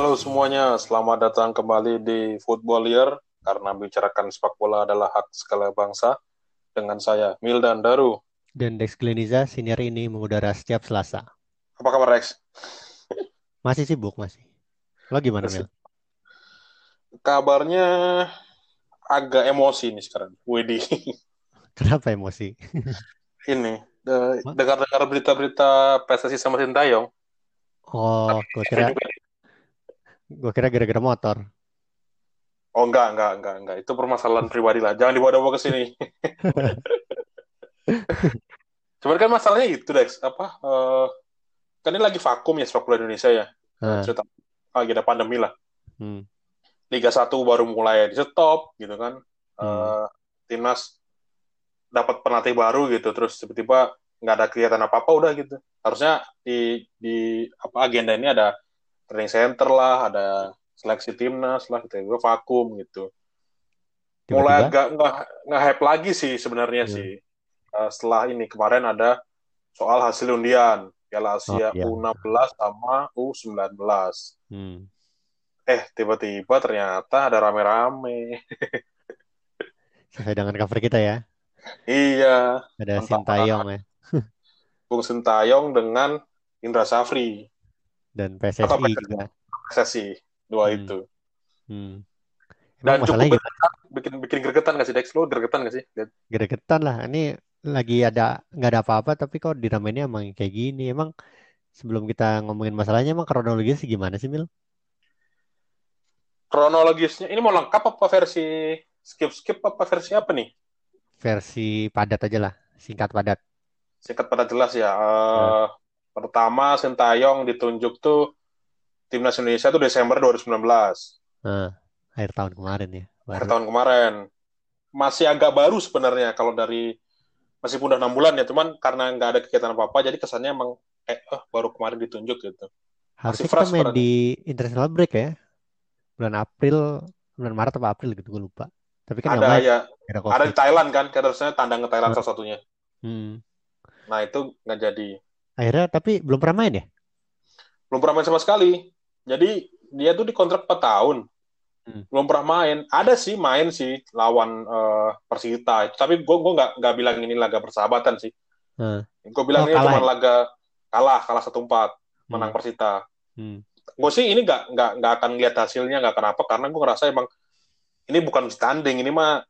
Halo semuanya, selamat datang kembali di Football Year karena bicarakan sepak bola adalah hak segala bangsa. Dengan saya Mildan Daru. Dan Dex Gleniza, senior ini mengudara setiap Selasa. Apa kabar Rex? Masih sibuk masih. Lo gimana Masih. Mil? Kabarnya agak emosi nih sekarang. Widi, Kenapa emosi? ini de- dengar-dengar berita-berita PSSI sama Sintayong. Oh, gue kira gue kira gara-gara motor. Oh enggak, enggak, enggak, enggak. Itu permasalahan pribadi lah. Jangan dibawa-bawa ke sini. Cuman kan masalahnya itu, Dex. Apa? eh, kan ini lagi vakum ya sepak bola Indonesia ya. Nah, Cerita lagi ada pandemi lah. hmm, Liga 1 baru mulai di stop gitu kan. Hmm. Eh, timnas dapat pelatih baru gitu terus tiba-tiba nggak ada kegiatan apa-apa udah gitu. Harusnya di di apa agenda ini ada training center lah, ada seleksi timnas lah gitu. Gue vakum gitu. Mulai tiba-tiba agak nggak nggak hype lagi sih sebenarnya Hmm. sih. Eh, setelah ini kemarin ada soal hasil undian Piala Asia Oh, iya. U16 sama U19. hmm. Eh, tiba-tiba ternyata ada rame-rame. Sesuai dengan cover kita ya. Iya, Ada Sintayong ya. Bung Sintayong dengan Indra Safri, Dan Atau PSSI PSSI. juga. sesi dua Hmm. itu. Hmm. Dan cukup gimana? bikin bikin gregetan gak sih Dex? Lu gregetan gak sih? Gregetan lah. Ini lagi ada nggak ada apa-apa tapi kok diramainnya emang kayak gini. Emang sebelum kita ngomongin masalahnya emang kronologisnya gimana sih Mil? Kronologisnya ini mau lengkap apa versi skip-skip apa versi apa nih? Versi padat aja lah, singkat padat. Singkat pada jelas ya. Hmm. Pertama Sintayong ditunjuk tuh timnas Indonesia tuh Desember 2019, Nah, akhir tahun kemarin ya. akhir Baru. tahun kemarin. Masih agak baru sebenarnya kalau dari meskipun udah enam bulan ya, cuman karena nggak ada kegiatan apa-apa, jadi kesannya emang eh oh, baru kemarin ditunjuk gitu. Harusnya kita main di international break ya. Bulan April, bulan Maret apa April gitu gue lupa. Tapi kan Ada ya, ada di. Thailand kan, harusnya tandang ke Thailand Hmm. salah satunya. Hmm. Nah itu nggak jadi, Akhirnya tapi belum pernah main ya? belum pernah main sama sekali. Jadi dia tuh dikontrak 4 tahun, Hmm. belum pernah main. Ada sih main sih lawan eh, Persita, tapi gue gue nggak nggak bilang ini laga persahabatan sih. Nah, Gue bilang Oh, ini cuma ya? laga kalah, kalah satu empat, menang hmm. Persita. Hmm. Gue sih ini nggak nggak nggak akan lihat hasilnya, nggak kenapa, karena gue ngerasa emang ini bukan standing, ini mah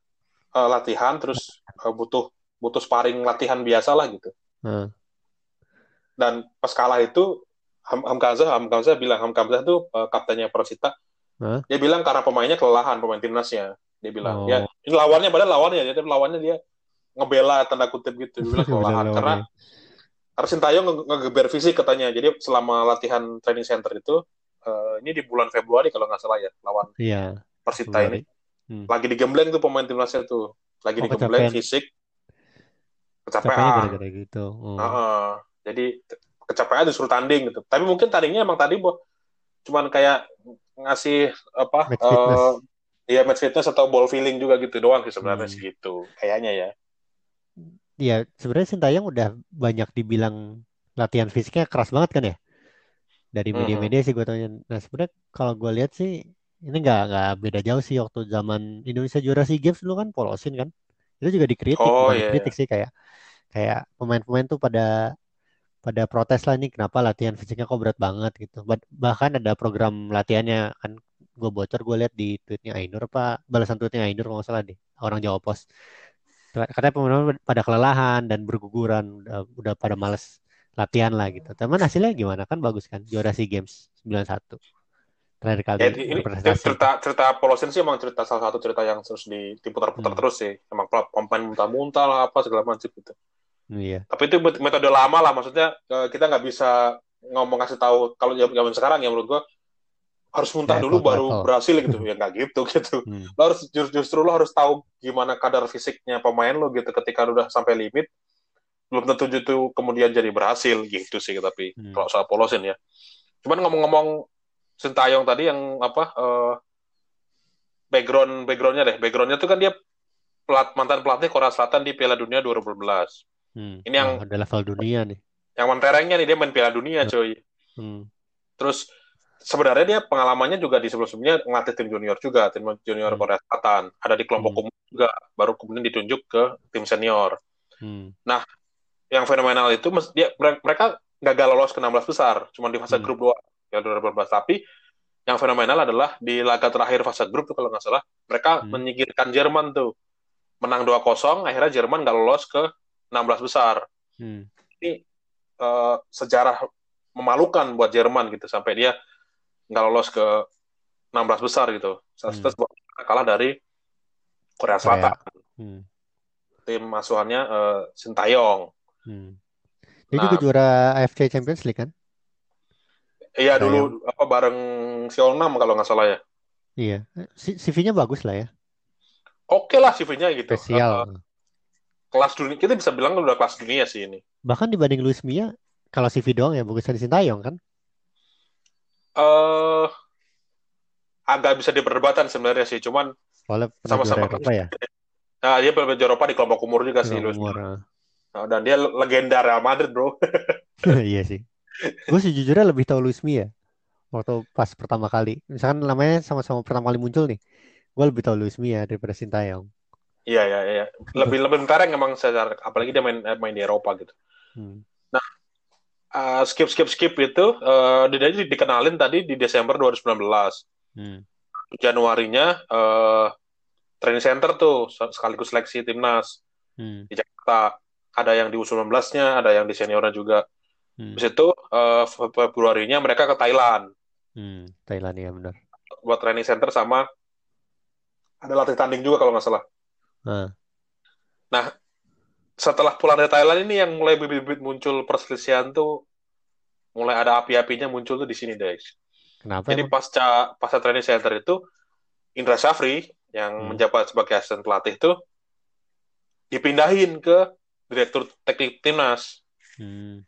eh, latihan terus eh, butuh butuh sparring latihan biasa lah gitu. Nah, dan pas kalah itu Ham Hamkazah bilang Hamkazah tuh uh, kaptennya Persita Hah? dia bilang karena pemainnya kelelahan pemain timnasnya dia bilang Oh. ya ini lawannya padahal lawannya dia lawannya dia ngebela tanda kutip gitu dia bilang kelelahan karena karena Sintayong nge- ngegeber fisik katanya jadi selama latihan training center itu uh, ini di bulan Februari kalau nggak salah ya lawan Iya, Persita ini Februari. Hmm. lagi digembleng tuh pemain timnasnya tuh lagi Oh, digembleng kecapean. fisik kecapean gara-gara gitu. Oh. Heeh. Jadi kecapean disuruh tanding gitu. Tapi mungkin tandingnya emang tadi bu, cuman kayak ngasih apa? Match fitness. eh, Iya match fitness atau ball feeling juga gitu doang sih sebenarnya Hmm. sih gitu. Kayaknya ya. Iya, sebenarnya Sintayong udah banyak dibilang latihan fisiknya keras banget kan ya? Dari Mhm. media-media sih gue tanya. Nah sebenarnya kalau gue lihat sih ini nggak nggak beda jauh sih waktu zaman Indonesia juara SEA Games dulu kan polosin kan? Itu juga dikritik, Oh iya. dikritik sih kayak kayak pemain-pemain tuh pada pada protes lah nih kenapa latihan fisiknya kok berat banget gitu. Bah- Bahkan ada program latihannya kan gue bocor gue lihat di tweetnya Ainur apa balasan tweetnya Ainur nggak salah deh orang Jawa Pos. Katanya pemain pada kelelahan dan berguguran udah, udah pada males latihan lah gitu. Teman hasilnya gimana kan bagus kan juara SEA Games 91 terakhir kali Ya, ini ini cerita cerita Polosin sih emang cerita salah satu cerita yang terus di- diputar-putar Hmm. terus sih. Emang pemain muntah-muntah lah apa segala macam gitu. Iya. Tapi itu met- metode lama lah maksudnya kita nggak bisa ngomong kasih tahu kalau zaman sekarang ya menurut gua harus muntah Level dulu to baru berhasil gitu ya nggak gitu gitu Hmm. lo harus just- justru lo harus tahu gimana kadar fisiknya pemain lo gitu ketika lo udah sampai limit belum tentu itu kemudian jadi berhasil gitu sih tapi Hmm. kalau soal polosin ya cuman ngomong-ngomong Sintayong tadi yang apa eh, background backgroundnya deh backgroundnya tuh kan dia pelat mantan pelatih Korea Selatan di Piala Dunia 2012 Hmm. Ini yang- udah level dunia nih. yang menterengnya nih dia main Piala Dunia coy Hmm. terus sebenarnya dia pengalamannya juga di sebelum-sebelumnya ngelatih tim junior juga, tim junior Hmm. Korea Selatan. Ada di kelompok Hmm. umum juga, baru kemudian ditunjuk ke tim senior. Hmm. Yang fenomenal itu dia mere- mereka gagal lolos ke 16 besar, cuma di fase Hmm. grup doang ya 2018. Tapi yang fenomenal adalah di laga terakhir fase grup tuh kalau nggak salah, mereka Hmm. menyingkirkan Jerman tuh. Menang 2-0, akhirnya Jerman nggak lolos ke 16 besar. Hmm. Eh, sejarah memalukan buat Jerman gitu sampai dia nggak lolos ke 16 besar gitu. Hmm. Terus kalah dari Korea Selatan. Hmm. Tim asuhannya eh, Sintayong. Hmm. Dia Nah. juga juara AFC Champions League kan? Iya Sintayong. dulu apa bareng Seongnam kalau nggak salah ya. Iya. CV-nya bagus lah ya. Oke lah CV-nya gitu. Spesial. Kelas dunia kita bisa bilang udah kelas dunia sih ini. Bahkan dibanding Luis Mia, kalau CV doang ya bagusnya di Sintayong kan? Eh agak bisa diperdebatkan sebenarnya sih, cuman Sama-sama. Eropa ya. nah, dia pernah juara Eropa di kelompok umur juga sih Luis. umur. ah. Nah, dan dia legenda Real Madrid, Bro. Iya sih. Gue sejujurnya lebih tahu Luis Mia waktu pas pertama kali. Misalkan namanya sama-sama pertama kali muncul nih. Gue lebih tahu Luis Mia daripada Sintayong. Iya, iya, iya. Lebih lebih mentereng emang secara apalagi dia main main di Eropa gitu. Hmm. Eh, skip skip skip itu eh dia di- dikenalin tadi di Desember 2019. Hmm. Januarinya eh training center tuh sekaligus seleksi timnas Hmm. di Jakarta. Ada yang di U19-nya, ada yang di seniornya juga. Hmm. Habis itu eh, Fe- Februarinya mereka ke Thailand Hmm. Thailand ya benar. buat training center sama ada latih tanding juga kalau nggak salah. Ah. Setelah pulang dari Thailand ini yang mulai bibit-bibit muncul perselisihan tuh mulai ada api-apinya muncul tuh di sini, Dex. Kenapa Jadi emang? pasca pasca training center itu Indra Syafri yang Hmm. menjabat sebagai asisten pelatih itu dipindahin ke direktur teknik timnas. Hmm.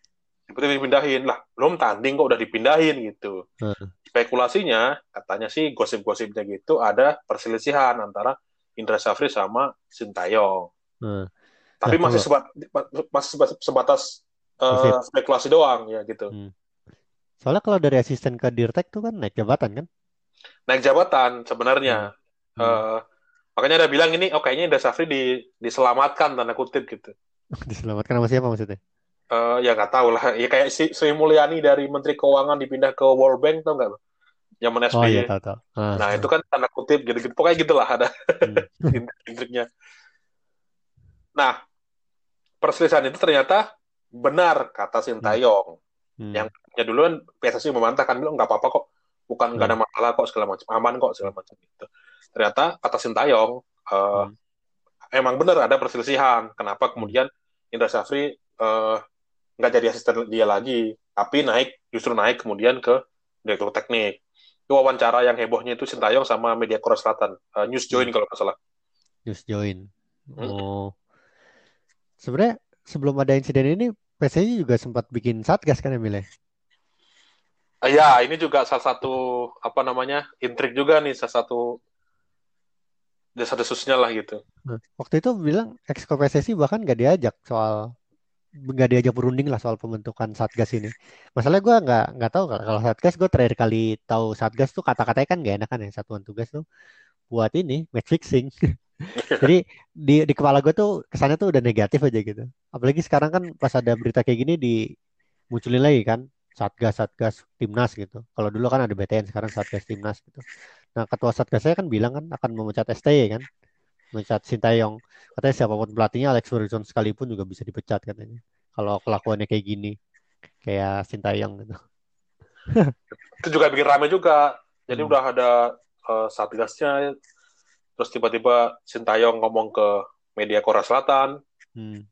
Seperti dipindahin lah, belum tanding kok udah dipindahin gitu. Hmm. Spekulasinya katanya sih gosip-gosipnya gitu ada perselisihan antara Indra Syafri sama Sintayong. Hmm. Tapi Nah, masih kalau- sebat, masih sebat- sebatas eh, Gosip. spekulasi doang ya gitu. Hmm. Soalnya kalau dari asisten ke dirtek tuh kan naik jabatan kan? Naik jabatan sebenarnya. Hmm. Eh, makanya ada bilang ini, oh kayaknya Indra Syafri di, diselamatkan tanda kutip gitu. Diselamatkan sama siapa maksudnya? Eh, ya nggak tahu lah. Ya kayak si Sri Mulyani dari Menteri Keuangan dipindah ke World Bank tau nggak Zaman Oh SBY. iya tahu tahu. Ah, Nah ah. itu kan tanda kutip gitu-gitu. Pokoknya gitulah ada Hmm. intrik-intriknya. Nah perselisihan itu ternyata benar kata Sintayong. Hmm. Yang ya dulu kan PSSI membantah kan bilang nggak apa-apa kok, bukan nggak ada masalah kok segala macam, aman kok segala macam gitu. Ternyata kata Sintayong eh, Hmm. emang benar ada perselisihan. Kenapa kemudian Indra Syafri eh, nggak jadi asisten dia lagi, tapi naik justru naik kemudian ke direktur teknik. Itu wawancara yang hebohnya itu Sintayong sama media Korea Selatan, eh, News Join kalau nggak salah. News join. Hmm. Oh. Sebenarnya sebelum ada insiden ini PSSI juga sempat bikin satgas kan Emil ya? Eh, Ya, ini juga salah satu apa namanya intrik juga nih, salah satu desa-desusnya lah gitu. Nah, waktu itu bilang PSSI bahkan nggak diajak soal nggak diajak berunding lah soal pembentukan satgas ini. Masalahnya gue nggak nggak tahu kalau satgas gue terakhir kali tahu satgas tuh kata-katanya kan nggak enak kan ya satuan tugas tuh buat ini match fixing. Jadi di di kepala gue tuh kesannya tuh udah negatif aja gitu. Apalagi sekarang kan pas ada berita kayak gini dimunculin lagi kan satgas satgas timnas gitu. Kalau dulu kan ada BTN sekarang satgas timnas gitu. Nah ketua satgasnya kan bilang kan akan memecat STY kan, memecat Sintayong. Katanya siapa pun pelatihnya Alex Ferguson sekalipun juga bisa dipecat katanya. Kalau kelakuannya kayak gini, kayak Sintayong gitu. Itu juga bikin rame juga. Jadi Hmm. udah ada eh, satgasnya, terus tiba-tiba Sintayong ngomong ke media Korea Selatan, Hmm.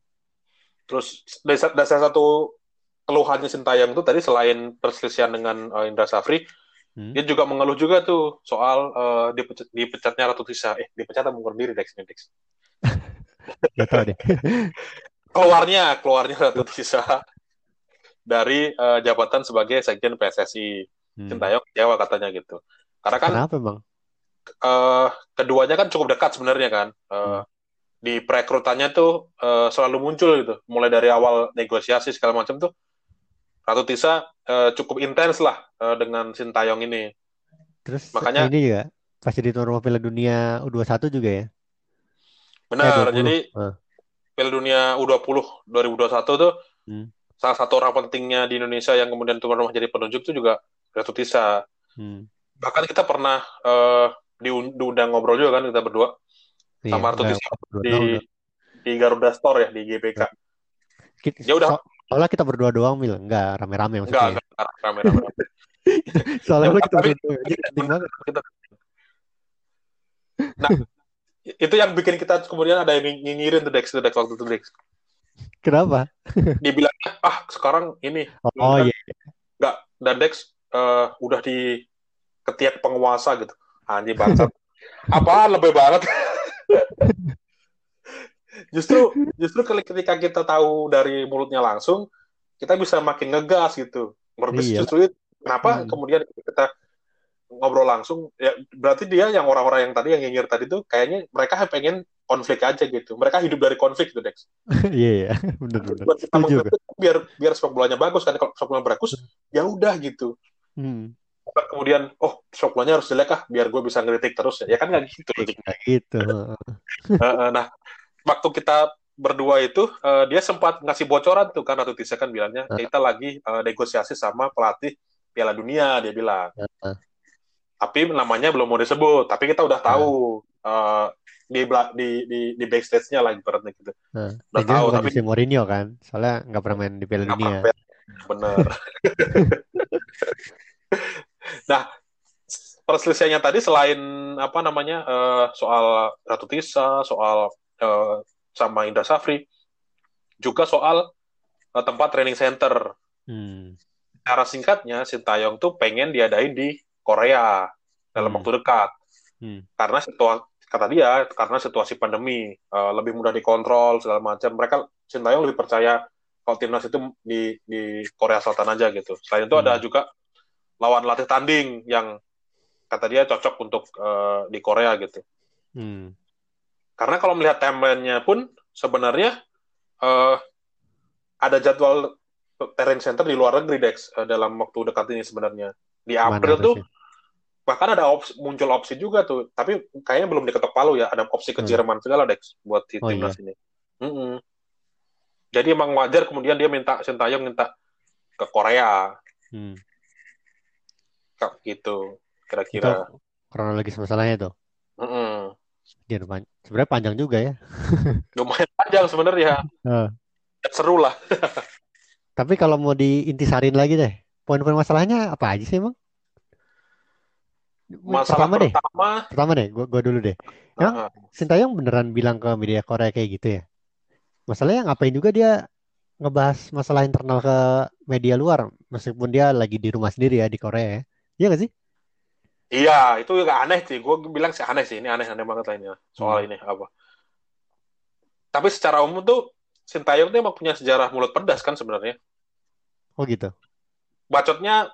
terus dari, dari salah satu keluhannya Sintayong itu tadi selain perselisihan dengan eh, Indra Safri, Hmm. dia juga mengeluh juga tuh soal eh, dipecat, dipecatnya Ratu Tisa. Eh, dipecat atau mundur diri Dex? ini, Dex? Deh. Keluarnya, keluarnya Ratu Tisa dari eh, jabatan sebagai sekjen PSSI. Hmm. Sintayong kecewa katanya gitu. Karena kan Kenapa emang? eh, keduanya kan cukup dekat sebenarnya kan. Eh, Hmm. Di perekrutannya tuh eh, selalu muncul gitu. Mulai dari awal negosiasi segala macam tuh Ratu Tisa uh, cukup intens lah uh, dengan Sintayong ini. Terus makanya ini juga pas jadi tuan rumah Piala Dunia U21 juga ya. Benar, eh, jadi uh. Piala Dunia U20 2021 tuh hmm. salah satu orang pentingnya di Indonesia yang kemudian tuan rumah jadi penunjuk itu juga Ratu Tisa. Hmm. Bahkan kita pernah uh, diundang ngobrol juga kan kita berdua iya, sama Ratu Tisa di di Garuda Store ya di GBK. Kita, ya udah. So, soalnya kita berdua doang mil, enggak rame-rame maksudnya. Enggak, enggak rame-rame. soalnya ya, kita berdua jadi Kita... Nah, itu yang bikin kita kemudian ada yang nyinyirin tuh Dex, tuh Dex waktu itu Dex. Kenapa? Dibilang ah sekarang ini. Oh, oh iya. Enggak, dan Dex uh, udah di ketiak penguasa gitu. Anjing bangsat. Apa lebih banget? justru justru ketika kita tahu dari mulutnya langsung kita bisa makin ngegas gitu. Merebus iya. justru itu kenapa hmm. kemudian kita ngobrol langsung ya berarti dia yang orang-orang yang tadi yang nyinyir tadi tuh kayaknya mereka pengen konflik aja gitu. Mereka hidup dari konflik tuh Dex. Iya yeah, benar benar biar biar sepak bolanya bagus kan. Kalau sepak bola bagus ya udah gitu. Hmm. kemudian oh sepak bolanya harus jelek ah biar gue bisa ngeritik terus ya, ya kan nggak gitu. Nggak gitu nah waktu kita berdua itu uh, dia sempat ngasih bocoran tuh kan Ratu Tisa kan bilangnya uh. kita lagi uh, negosiasi sama pelatih Piala Dunia dia bilang. Uh. Tapi namanya belum mau disebut, tapi kita udah tahu uh. Uh, di di di, di backstage-nya lagi beratnya gitu. Uh. Udah tahu tapi si Mourinho kan, soalnya nggak pernah main di Piala Dunia. Bener. nah, perselisihannya tadi selain apa namanya uh, soal Ratu Tisa, soal uh, sama Indra Safri juga soal uh, tempat training center. Hmm. Cara singkatnya, Sintayong tuh pengen diadain di Korea dalam hmm. waktu dekat. Hmm. Karena situasi kata dia karena situasi pandemi uh, lebih mudah dikontrol segala macam. Mereka Sintayong lebih percaya kalau timnas itu di di Korea Selatan aja gitu. Selain itu hmm. ada juga lawan latih tanding yang kata dia cocok untuk uh, di Korea gitu. Hmm. Karena kalau melihat timeline-nya pun sebenarnya uh, ada jadwal terrain center di luar negeri Dex uh, dalam waktu dekat ini sebenarnya. Di April tuh bahkan ada opsi, muncul opsi juga tuh, tapi kayaknya belum diketok palu ya. Ada opsi ke hmm. Jerman segala Dex buat di oh, timnas iya. ini. Mm -mm. Jadi emang wajar kemudian dia minta Sintayong minta ke Korea. Hmm. Kak gitu kira-kira. Kronologis masalahnya tuh. Mm -mm. Ya, sebenarnya panjang juga ya. Lumayan panjang sebenarnya. Uh. Seru lah. Tapi kalau mau diintisarin lagi deh, poin-poin masalahnya apa aja sih emang? Masalah pertama, deh. Pertama deh, gua, gua dulu deh. Yang uh -huh. Sintayong beneran bilang ke media Korea kayak gitu ya? Masalahnya ngapain juga dia ngebahas masalah internal ke media luar meskipun dia lagi di rumah sendiri ya di Korea ya. Iya gak sih? Iya, itu juga aneh sih. Gue bilang sih aneh sih. Ini aneh-aneh banget lainnya soal hmm. ini apa. Tapi secara umum tuh Sintayong tuh emang punya sejarah mulut pedas kan sebenarnya. Oh gitu. Bacotnya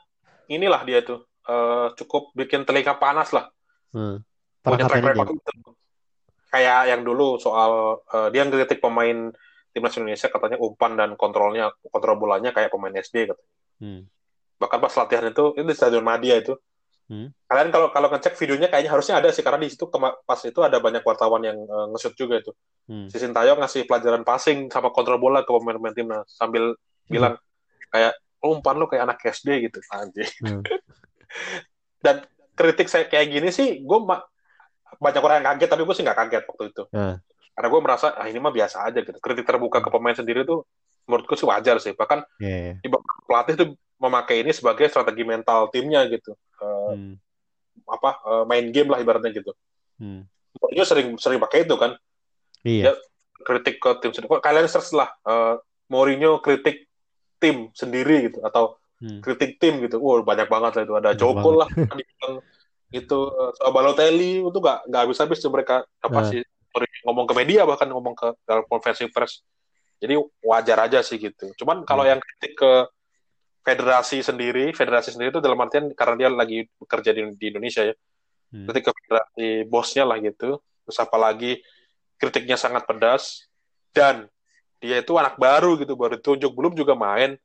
inilah dia tuh uh, cukup bikin telinga panas lah. Hmm. Punya track record itu. Kayak yang dulu soal uh, dia ngeritik pemain timnas Indonesia katanya umpan dan kontrolnya kontrol bolanya kayak pemain SD katanya. Hmm. Bahkan pas latihan itu itu di Stadion Madia itu Hmm. Kalian kalau kalau ngecek videonya kayaknya harusnya ada sih karena di situ pas itu ada banyak wartawan yang uh, nge-shoot juga itu. Hmm. Si Sintayong ngasih pelajaran passing sama kontrol bola ke pemain-pemain timnas sambil hmm. bilang kayak oh, umpan lu kayak anak SD gitu anjir. Hmm. Dan kritik saya kayak gini sih gue banyak orang yang kaget tapi gue sih nggak kaget waktu itu. Hmm. Karena gue merasa ah ini mah biasa aja gitu. Kritik terbuka ke pemain sendiri tuh menurutku sih wajar sih. Bahkan yeah, yeah. di pelatih tuh memakai ini sebagai strategi mental timnya gitu uh, hmm. apa uh, main game lah ibaratnya gitu hmm. Mourinho sering sering pakai itu kan iya. dia kritik ke tim sendiri kalian search lah uh, Mourinho kritik tim sendiri gitu atau hmm. kritik tim gitu wow banyak banget lah itu ada Joko lah itu uh, Balotelli itu nggak nggak habis habis tuh mereka apa uh. sih ngomong ke media bahkan ngomong ke dalam konferensi pers jadi wajar aja sih gitu cuman kalau hmm. yang kritik ke federasi sendiri, federasi sendiri itu dalam artian karena dia lagi bekerja di, di Indonesia ya. Hmm. Ketika federasi bosnya lah gitu. Terus apalagi kritiknya sangat pedas dan dia itu anak baru gitu, baru ditunjuk, belum juga main.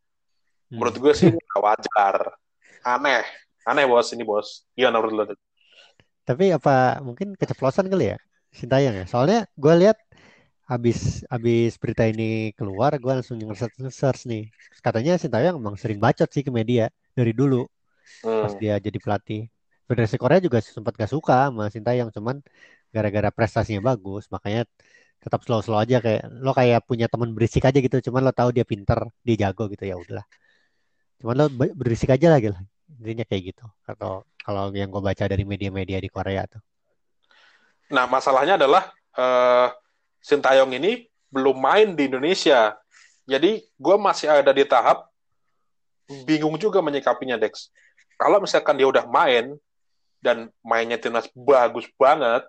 menurut gue sih nggak wajar aneh aneh bos ini bos gimana menurut lo? Tapi apa mungkin keceplosan kali ya Sintayong ya? Soalnya gue lihat habis habis berita ini keluar, gue langsung nge-search search nih. Katanya Sintayong emang sering bacot sih ke media dari dulu pas Hmm. dia jadi pelatih. Federasi Korea juga sempat gak suka sama Sintayong, cuman gara-gara prestasinya bagus, makanya tetap slow-slow aja kayak lo kayak punya teman berisik aja gitu, cuman lo tahu dia pinter, dia jago gitu ya udahlah. Cuman lo be- berisik aja lagi lah. Intinya kayak gitu. Atau kalau yang gue baca dari media-media di Korea tuh. Nah, masalahnya adalah eh Sintayong ini belum main di Indonesia. Jadi, gue masih ada di tahap bingung juga menyikapinya, Dex. Kalau misalkan dia udah main dan mainnya timnas bagus banget,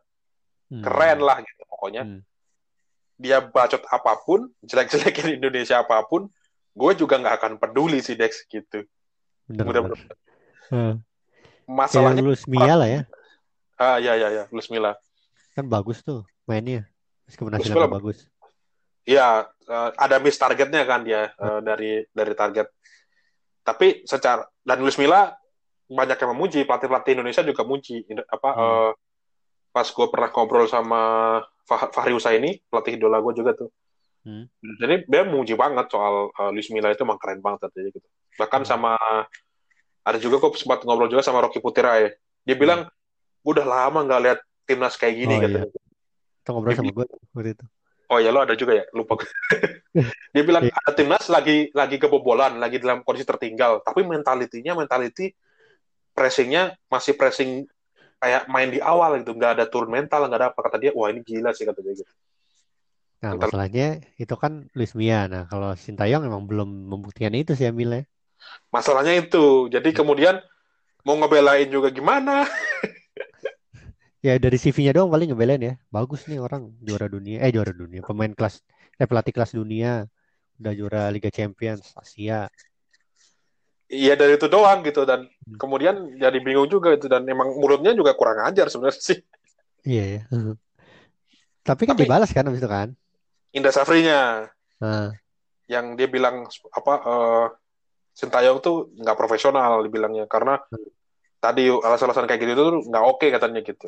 Hmm. keren lah gitu pokoknya. Hmm. Dia bacot apa pun, jelek-jelekin Indonesia apa pun, gue juga nggak akan peduli sih, Dex gitu. Bener, Mudah-mudahan. bener. Hmm. Masalahnya, lulus Mia lah ya. ah ya ya ya, Luis Milla. Kan bagus tuh mainnya. Meskipun hasilnya bagus. Iya, eh, ada miss targetnya kan dia eh, dari dari target. Tapi secara dan Luis Milla banyak yang memuji pelatih-pelatih Indonesia juga muji apa Hmm. eh, pas gue pernah ngobrol sama Fah- Fahri Husaini pelatih idola gue juga tuh. Hmm. Jadi dia memuji banget soal eh, Luis Milla itu emang keren banget katanya gitu. Bahkan Hmm. sama ada juga kok sempat ngobrol juga sama Rocky ya. Dia bilang gue udah lama nggak lihat timnas kayak gini Hmm. Oh, katanya. Kita ngobrol sama gue waktu itu. Oh ya lo ada juga ya lupa. Dia bilang Iya. ada timnas lagi lagi kebobolan, lagi dalam kondisi tertinggal, tapi mentalitinya mentality pressingnya masih pressing kayak main di awal gitu, nggak ada turun mental, nggak ada apa kata dia. Wah ini gila sih kata dia gitu. Nah, Mental- masalahnya itu kan Luis Mia. Nah, kalau Sintayong emang belum membuktikan itu sih Amilnya. Masalahnya itu. Jadi kemudian mau ngebelain juga gimana? Ya dari CV-nya doang paling ngebelain ya. Bagus nih orang juara dunia. Eh juara dunia. Pemain kelas eh pelatih kelas dunia. Udah juara Liga Champions Asia. Iya dari itu doang gitu dan Hmm. kemudian jadi bingung juga itu dan emang mulutnya juga kurang ajar sebenarnya sih. Iya ya. Tapi kan Tapi- dibalas kan habis itu kan. Indra Safrinya Nah, yang dia bilang apa eh Sintayong tuh nggak profesional dibilangnya karena Hmm. Tadi alasan-alasan kayak gitu tuh nggak oke katanya gitu.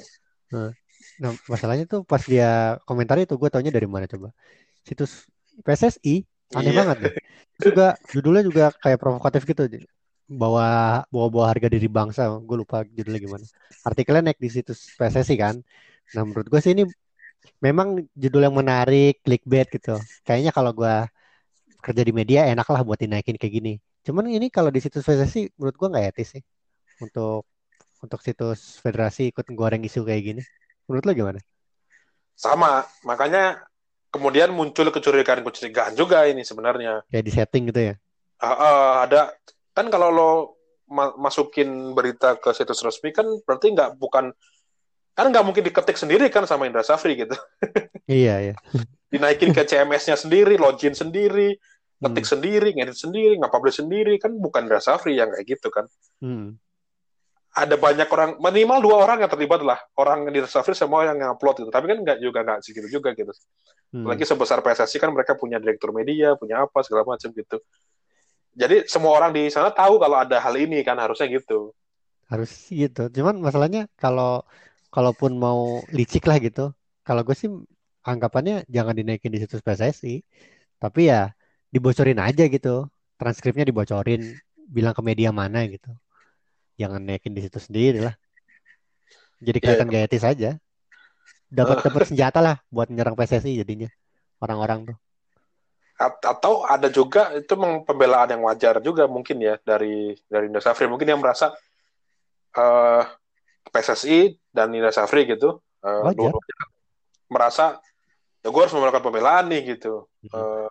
nah masalahnya tuh pas dia komentar itu gue taunya dari mana coba? Situs PSSI. Aneh Iya. banget deh. Juga judulnya juga kayak provokatif gitu. Bawa bawa bawa harga diri bangsa. Gue lupa judulnya gimana. Artikelnya naik di situs PSSI kan. Nah menurut gue sih ini memang judul yang menarik, clickbait gitu. Kayaknya kalau gue kerja di media enak lah buat dinaikin kayak gini. Cuman ini kalau di situs PSSI menurut gue nggak etis sih untuk untuk situs federasi ikut goreng isu kayak gini. Menurut lo gimana? Sama, makanya kemudian muncul kecurigaan-kecurigaan juga ini sebenarnya. Kayak di setting gitu ya? Ah, ah, ada kan kalau lo ma- masukin berita ke situs resmi kan berarti nggak bukan kan nggak mungkin diketik sendiri kan sama Indra Safri gitu. Iya ya. Dinaikin ke CMS-nya sendiri, login sendiri, ngetik Hmm. sendiri, ngedit sendiri, nge-publish sendiri kan bukan Indra Safri yang kayak gitu kan. Hmm. Ada banyak orang minimal dua orang yang terlibat lah. Orang di Safri semua yang upload itu tapi kan nggak juga nggak segitu juga gitu. Hmm. lagi sebesar PSSI kan mereka punya direktur media punya apa segala macam gitu. Jadi semua orang di sana tahu kalau ada hal ini kan harusnya gitu. Harus gitu. Cuman masalahnya kalau kalaupun mau licik lah gitu kalau gue sih anggapannya jangan dinaikin di situs PSSI tapi ya dibocorin aja gitu. Transkripnya dibocorin. Bilang ke media mana gitu jangan naikin di situs sendiri lah. Jadi kelihatan gak etis aja. Dapat dapat senjata lah buat menyerang PSSI jadinya orang-orang tuh. Atau ada juga itu memang pembelaan yang wajar juga mungkin ya dari dari Indra Safri. Mungkin yang merasa eh PSSI dan Indra Safri gitu eh, Wajar. dua-duanya merasa ya gue harus melakukan pembelaan nih gitu. Eh,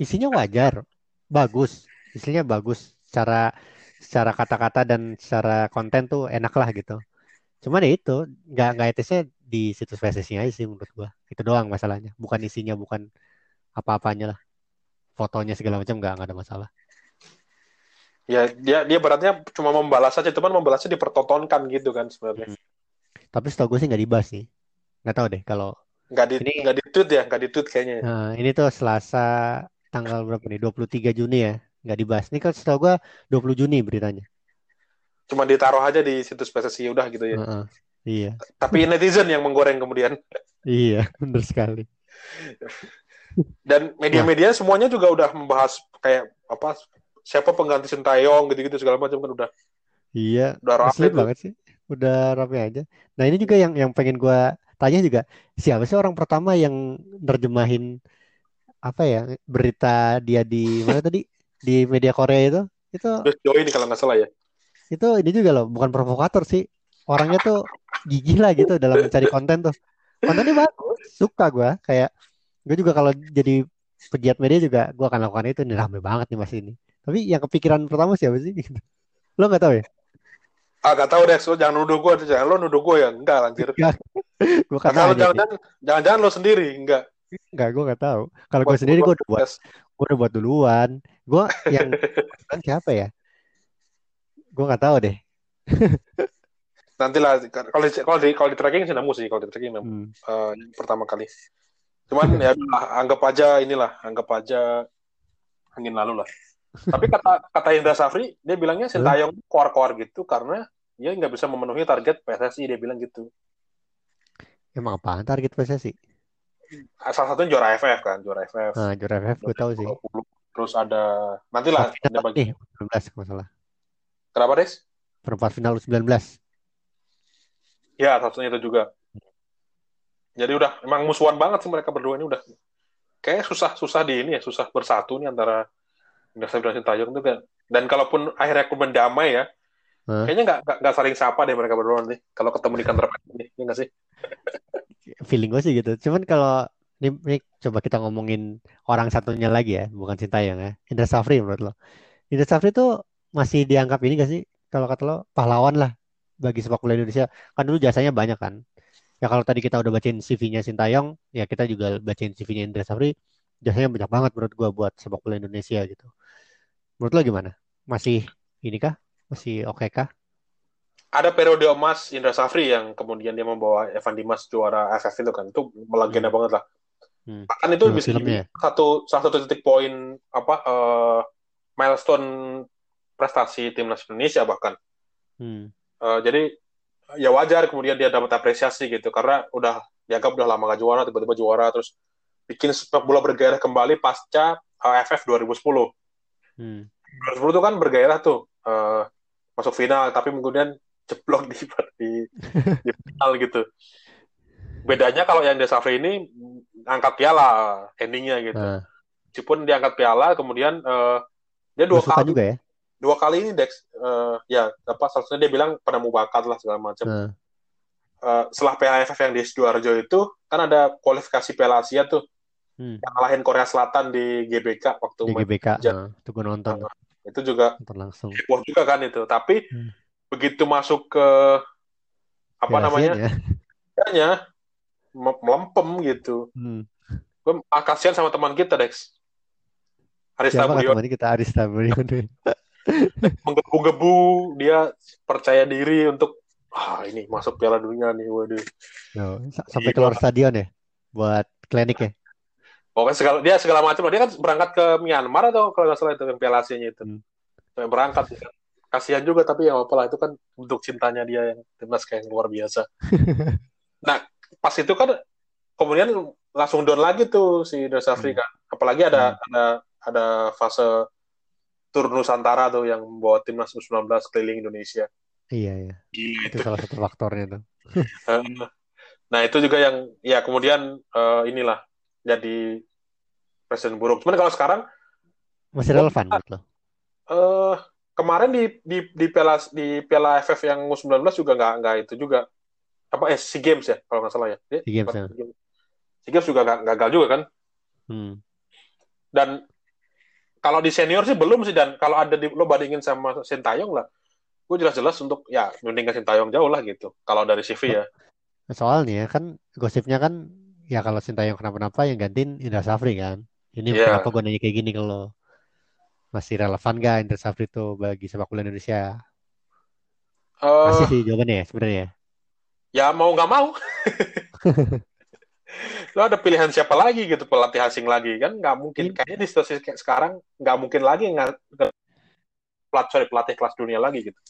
isinya wajar. Bagus. Isinya bagus. Secara secara kata-kata dan secara konten tuh enak lah gitu. Cuman ya itu nggak nggak etisnya di situs PSSI aja sih menurut gua. Itu doang masalahnya. Bukan isinya bukan apa-apanya lah. Fotonya segala macam nggak nggak ada masalah. Ya, dia dia beratnya cuma membalas saja, cuman membalasnya dipertontonkan gitu kan sebenarnya. tapi setahu gue sih nggak dibahas sih. Nggak tahu deh kalau Nggak di Ini- nggak di tweet ya, nggak di tweet kayaknya. nah, ini tuh Selasa tanggal berapa nih? 23 Juni ya nggak dibahas. Ini kan setahu gue 20 Juni beritanya. Cuma ditaruh aja di situs PSSI udah gitu ya. Heeh. Iya, Tapi netizen yang menggoreng kemudian. iya, bener sekali. Dan media-media semuanya juga udah membahas kayak apa siapa pengganti Sintayong gitu-gitu segala macam kan udah Iya, udah rame tuh. banget sih. Udah rame aja. Nah ini juga yang yang pengen gua tanya juga, siapa sih orang pertama yang nerjemahin apa ya berita dia di mana tadi di media Korea itu? Itu Terus Joy ini kalau nggak salah ya. itu ini juga loh, bukan provokator sih. Orangnya tuh gigih lah gitu dalam mencari konten tuh. Kontennya bagus, suka gua. Kayak gue juga kalau jadi pegiat media juga gua akan lakukan itu. Ini rame banget nih mas ini. Tapi yang kepikiran pertama siapa sih? Lo nggak tahu ya? Ah gak tahu deh, so, jangan nuduh gue, jangan lo nuduh gue ya, enggak anjir. Gue kan nanya nih. jangan-jangan, jangan-jangan lo sendiri, enggak. Enggak, gue nggak tahu. Kalau gue sendiri gue buat udah buat. Gue udah buat duluan. Gue yang kan siapa ya? Gue nggak tahu deh. Nanti lah, kalau di, kalau di, kalau di tracking sih nemu sih, kalau di tracking nemu. Hmm. Yang pertama kali. Cuman ya anggap aja inilah, anggap aja angin lalu lah. Tapi kata kata Indra Safri, dia bilangnya Sintayong koar-koar gitu karena dia nggak bisa memenuhi target PSSI, dia bilang gitu. Emang apaan target PSSI? Salah satunya juara AFF kan, juara AFF. Nah, juara FF gue tahu sih. 2020. Terus ada nantilah ada final bagi. nih, 19 kalau salah. Kenapa Des? Perempat final 19. Ya, salah satunya itu juga. Jadi udah emang musuhan banget sih mereka berdua ini udah. Kayak susah susah di ini ya, susah bersatu nih antara Safri dan Sintayong itu kan. Dan kalaupun akhirnya kemudian damai ya, Kayaknya nggak nggak- saling sapa deh mereka berdua nih. Kalau ketemu di kantor ini, ya nggak sih? Feeling gue sih gitu. Cuman kalau ini, ini coba kita ngomongin orang satunya lagi ya, bukan Sintayong ya. Indra Safri menurut lo. Indra Safri tuh masih dianggap ini gak sih? Kalau kata lo pahlawan lah bagi sepak bola Indonesia. Kan dulu jasanya banyak kan. Ya kalau tadi kita udah bacain CV-nya Sintayong, ya kita juga bacain CV-nya Indra Safri. Jasanya banyak banget menurut gua buat sepak bola Indonesia gitu. Menurut lo gimana? Masih ini kah? Masih oke kah? Ada periode emas Indra Safri yang kemudian dia membawa Evan Dimas juara AFF itu kan. Itu melegenda Hmm. banget lah. Hmm. Bahkan itu bisa jadi satu salah satu titik poin apa eh, milestone prestasi timnas Indonesia bahkan. Hmm. Eh, jadi ya wajar kemudian dia dapat apresiasi gitu karena udah dianggap udah lama gak juara tiba-tiba juara terus bikin sepak bola bergairah kembali pasca AFF 2010. Hmm. 2010 itu kan bergairah tuh eh, masuk final tapi kemudian jeblok di di, di final gitu. Bedanya kalau yang Desafri ini angkat piala endingnya gitu. Nah, Meskipun dia angkat piala kemudian eh, dia dua suka kali juga ya. dua kali ini Dex eh, ya apa seharusnya dia bilang penemu bakat lah segala macam. Nah, Eh, setelah Piala AFF yang di Sidoarjo itu kan ada kualifikasi Piala Asia tuh hmm. yang ngalahin Korea Selatan di GBK waktu Di main GBK, hujan. nah, itu gue nonton, itu juga nonton langsung. heboh juga kan itu tapi Hmm. begitu masuk ke apa Piala namanya me- melempem gitu Hmm. gue ah, kasihan sama teman kita Dex Aris Siapa teman kita Aris Tabuyon? menggebu-gebu dia percaya diri untuk ah ini masuk Piala Dunia nih waduh Yo, sa- sampai Gila. keluar stadion ya buat klinik ya. Pokoknya segala dia segala macam dia kan berangkat ke Myanmar atau kalau nggak salah itu yang Piala Asia-nya itu Hmm. Sampai berangkat kasihan juga tapi ya apa lah itu kan bentuk cintanya dia yang timnas kayak yang luar biasa nah pas itu kan kemudian langsung down lagi tuh si Safri Hmm. kan apalagi ada ada ada fase tur Nusantara tuh yang membawa timnas U19 keliling Indonesia Iya iya. Gila Itu salah satu faktornya tuh. Eh, Nah itu juga yang ya kemudian eh, inilah jadi presiden buruk. Cuman kalau sekarang Masih relevan menurut lo? eh kemarin di di di Piala di Piala AFF yang U19 juga nggak nggak itu juga apa eh SEA Games ya kalau nggak salah ya. Dia- SEA Games, bukan ya. SEA Games. SEA Games juga nggak gagal juga kan. Hmm. Dan kalau di senior sih belum sih dan kalau ada di lo bandingin sama Sintayong lah, gue jelas-jelas untuk ya mendingan Sintayong jauh lah gitu. Kalau dari CV ya. Soalnya kan gosipnya kan ya kalau Sintayong kenapa-napa yang gantiin Indra Safri kan. Ini Iya. kenapa gue nanya kayak gini ke lo? Masih relevan gak Indra Safri itu bagi sepak bola Indonesia? Eh, Masih sih jawabannya ya sebenarnya. ya. ya mau nggak mau. lo ada pilihan siapa lagi gitu pelatih asing lagi kan nggak mungkin Ini- kayaknya di situasi kayak sekarang nggak mungkin lagi nggak pelatih sorry, pelatih kelas dunia lagi gitu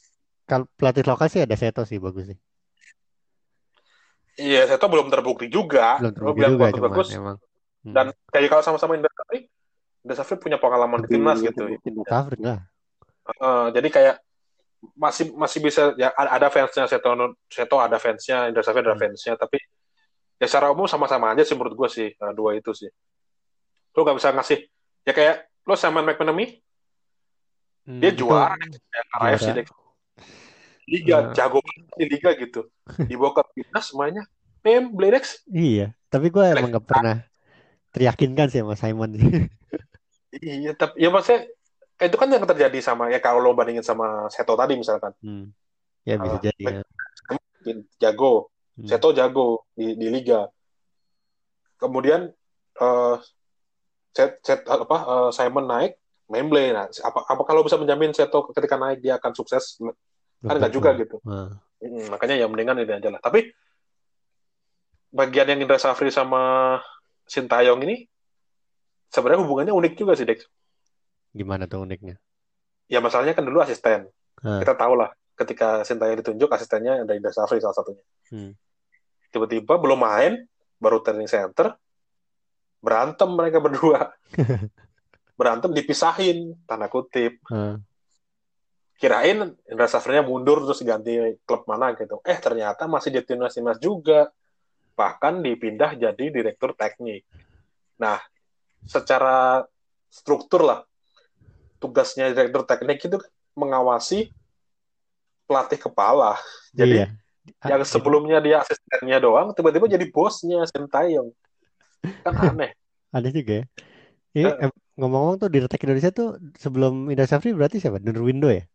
Kalau pelatih lokal sih ada Seto sih bagus sih. Iya saya tuh belum terbukti juga Belum terbukti bilang juga bagus cuman bagus emang. Hmm. dan kayak kalau sama-sama Indra Safri Indra Safri punya pengalaman di timnas gitu Safri lah. Eh, jadi kayak masih masih bisa ya ada fansnya Seto Seto ada fansnya Indra Safri ada Hmm. fansnya tapi ya secara umum sama-sama aja sih menurut gue sih eh, dua itu sih lo nggak bisa ngasih ya kayak lo Simon McManamy Hmm, dia juara sih juara. Dex. Liga Nah. jago banget di liga gitu. Dibawa ke timnas semuanya Pem Bledex Iya, tapi gue emang gak pernah teryakinkan sih sama Simon. Iya tapi ya maksudnya itu kan yang terjadi sama ya kalau lo bandingin sama Seto tadi misalkan. Hmm. Ya bisa Ah, jadi ya. jago. Hmm. Seto jago di, di liga. Kemudian eh Set, Set- apa eh, Simon naik Memble nah apa apakah lo bisa menjamin Seto ketika naik dia akan sukses kan nggak tentu. juga gitu Nah, Mm, makanya ya mendingan ini aja lah tapi bagian yang Indra Safri sama Sintayong ini sebenarnya hubungannya unik juga sih Dex gimana tuh uniknya? ya masalahnya kan dulu asisten Ah. kita tahu lah ketika Sintayong ditunjuk asistennya ada Indra Safri salah satunya Hmm. tiba-tiba belum main baru training center berantem mereka berdua berantem dipisahin tanda kutip Ah. Kirain Indra Safrinya mundur terus ganti klub mana gitu eh ternyata masih di timnas timnas juga bahkan dipindah jadi direktur teknik nah secara struktur lah tugasnya direktur teknik itu kan mengawasi pelatih kepala jadi Iya. Ah, yang sebelumnya dia asistennya doang tiba-tiba jadi bosnya Sintayong kan aneh Ada juga ya. Ini Eh. ngomong-ngomong tuh di Retek Indonesia tuh sebelum Indra Safri berarti siapa? Nurwindo ya?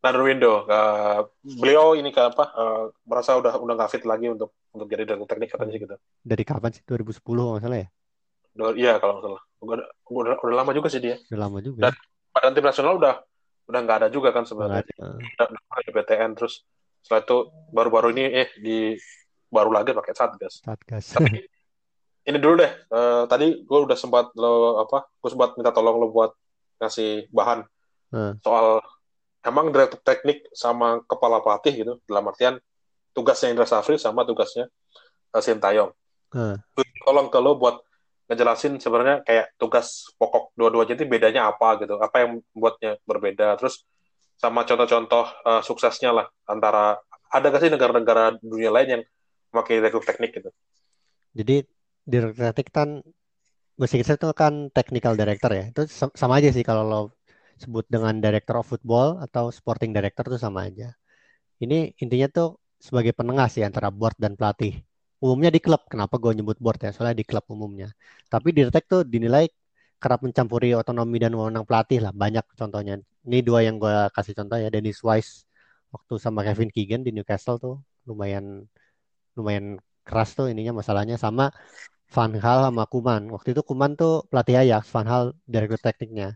Narwindo uh, beliau ini ke apa uh, merasa udah udah nggak fit lagi untuk untuk jadi direktur teknik katanya sih gitu Dari kapan sih? 2010 kalau nggak salah ya? Iya kalau nggak salah udah, udah udah lama juga sih dia Udah lama juga. Dan- badan tim nasional udah udah nggak ada juga kan sebenarnya ada. Ah. udah, udah di PTN terus setelah itu baru-baru ini eh di baru lagi pakai satgas Satgas. tapi ini dulu deh Eh, tadi gue udah sempat lo apa gue sempat minta tolong lo buat ngasih bahan Hmm. soal emang direktur teknik sama kepala pelatih gitu dalam artian tugasnya Indra Safri sama tugasnya eh, Sintayong Hmm. tolong ke lo buat ngejelasin sebenarnya kayak tugas pokok dua-duanya itu bedanya apa gitu apa yang membuatnya berbeda terus sama contoh-contoh eh, suksesnya lah antara ada gak sih negara-negara dunia lain yang memakai direktur teknik gitu Jadi direktur teknik kan bahasa Inggris itu kan technical director ya. Itu sa- sama aja sih kalau lo sebut dengan director of football atau sporting director itu sama aja. Ini intinya tuh sebagai penengah sih antara board dan pelatih. Umumnya di klub. Kenapa gue nyebut board ya? Soalnya di klub umumnya. Tapi di Retek tuh dinilai kerap mencampuri otonomi dan wewenang pelatih lah. Banyak contohnya. Ini dua yang gue kasih contoh ya. Dennis Wise waktu sama Kevin Keegan di Newcastle tuh lumayan lumayan keras tuh ininya masalahnya sama Van Hal sama Kuman. Waktu itu Kuman tuh pelatih Ajax, Van Hal direktur tekniknya.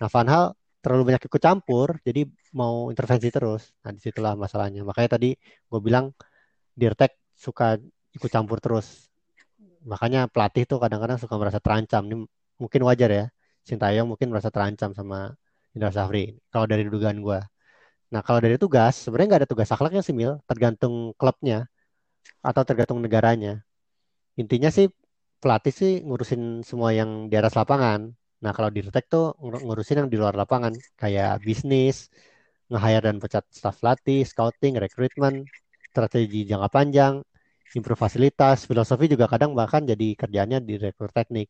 Nah, Van Hal terlalu banyak ikut campur, jadi mau intervensi terus. Nah, di situlah masalahnya. Makanya tadi gue bilang Dirtek suka ikut campur terus. Makanya pelatih tuh kadang-kadang suka merasa terancam. Ini mungkin wajar ya. Sintayong mungkin merasa terancam sama Indra Safri. Kalau dari dugaan gue. Nah, kalau dari tugas, sebenarnya nggak ada tugas akhlaknya sih, Mil. Tergantung klubnya atau tergantung negaranya. Intinya sih pelatih sih ngurusin semua yang di atas lapangan. Nah, kalau di Retek tuh ngur- ngurusin yang di luar lapangan, kayak bisnis, nge-hire dan pecat staff latih, scouting, rekrutmen, strategi jangka panjang, improve fasilitas, filosofi juga kadang bahkan jadi kerjanya di direktur teknik.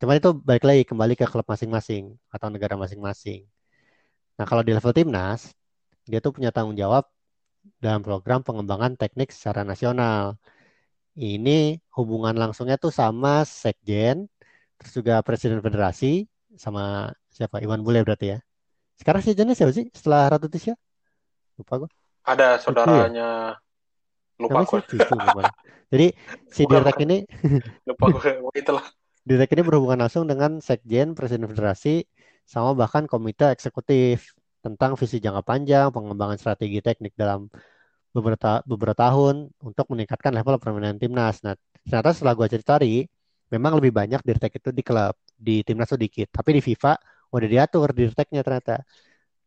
Cuman itu balik lagi kembali ke klub masing-masing atau negara masing-masing. Nah, kalau di level timnas, dia tuh punya tanggung jawab dalam program pengembangan teknik secara nasional. Ini hubungan langsungnya tuh sama Sekjen, terus juga Presiden Federasi, sama siapa? Iwan Bule berarti ya. Sekarang Sekjennya siapa sih setelah Ratu Tisha? Lupa gue. ada ya? saudaranya lupa Namanya gue Cucu lupa. Jadi si Direk ini lupa gue itulah Direk ini berhubungan langsung dengan Sekjen, Presiden Federasi, sama bahkan Komite Eksekutif tentang visi jangka panjang, pengembangan strategi teknik dalam beberapa beberapa tahun untuk meningkatkan level permainan timnas. Nah, Ternyata setelah gue cari-cari, memang lebih banyak dirtek itu di klub, di timnas tuh dikit. Tapi di FIFA udah diatur dirteknya ternyata.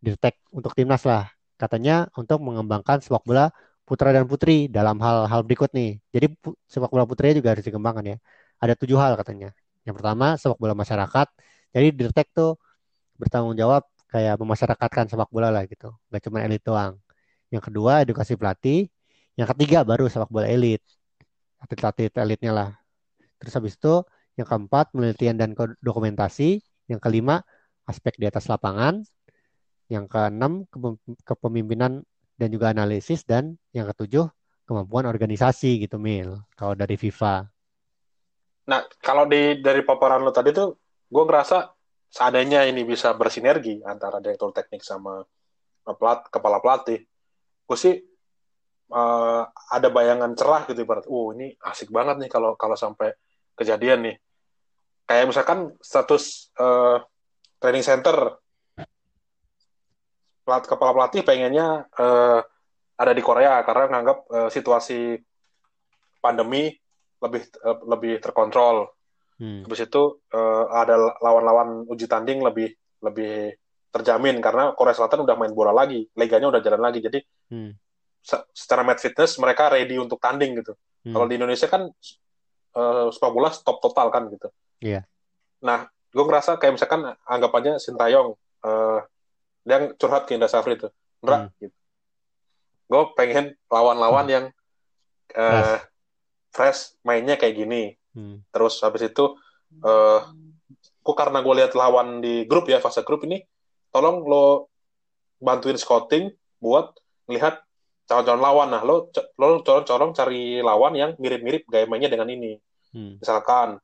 Dirtek untuk timnas lah. Katanya untuk mengembangkan sepak bola putra dan putri dalam hal-hal berikut nih. Jadi sepak bola putri juga harus dikembangkan ya. Ada tujuh hal katanya. Yang pertama sepak bola masyarakat. Jadi dirtek tuh bertanggung jawab kayak memasyarakatkan sepak bola lah gitu. Gak cuma elit doang. Yang kedua edukasi pelatih. Yang ketiga baru sepak bola elit. Atlet-atlet elitnya lah. Terus habis itu yang keempat penelitian dan dokumentasi. Yang kelima aspek di atas lapangan. Yang keenam kepemimpinan dan juga analisis dan yang ketujuh kemampuan organisasi gitu Mil kalau dari FIFA. Nah kalau di dari paparan lo tadi tuh gue ngerasa seadanya ini bisa bersinergi antara direktur teknik sama pelat, kepala pelatih, gue sih uh, ada bayangan cerah gitu ibarat, oh ini asik banget nih kalau kalau sampai kejadian nih. Kayak misalkan status uh, training center pelat, kepala pelatih pengennya uh, ada di Korea karena menganggap uh, situasi pandemi lebih uh, lebih terkontrol. Hmm. Habis itu uh, ada lawan-lawan uji tanding lebih lebih terjamin karena Korea Selatan udah main bola lagi, liganya udah jalan lagi. Jadi hmm. se secara match fitness mereka ready untuk tanding gitu. Hmm. Kalau di Indonesia kan uh, sepak bola stop total kan gitu. Iya. Yeah. Nah, gue ngerasa kayak misalkan anggap aja Sintayong uh, dia curhat ke Indra Safri tuh Indra hmm. gitu. gue pengen lawan-lawan hmm. yang uh, fresh mainnya kayak gini hmm. terus habis itu uh, kok karena gue lihat lawan di grup ya fase grup ini tolong lo bantuin scouting buat melihat calon-calon lawan nah lo lo corong-corong cari lawan yang mirip-mirip gaya mainnya dengan ini hmm. misalkan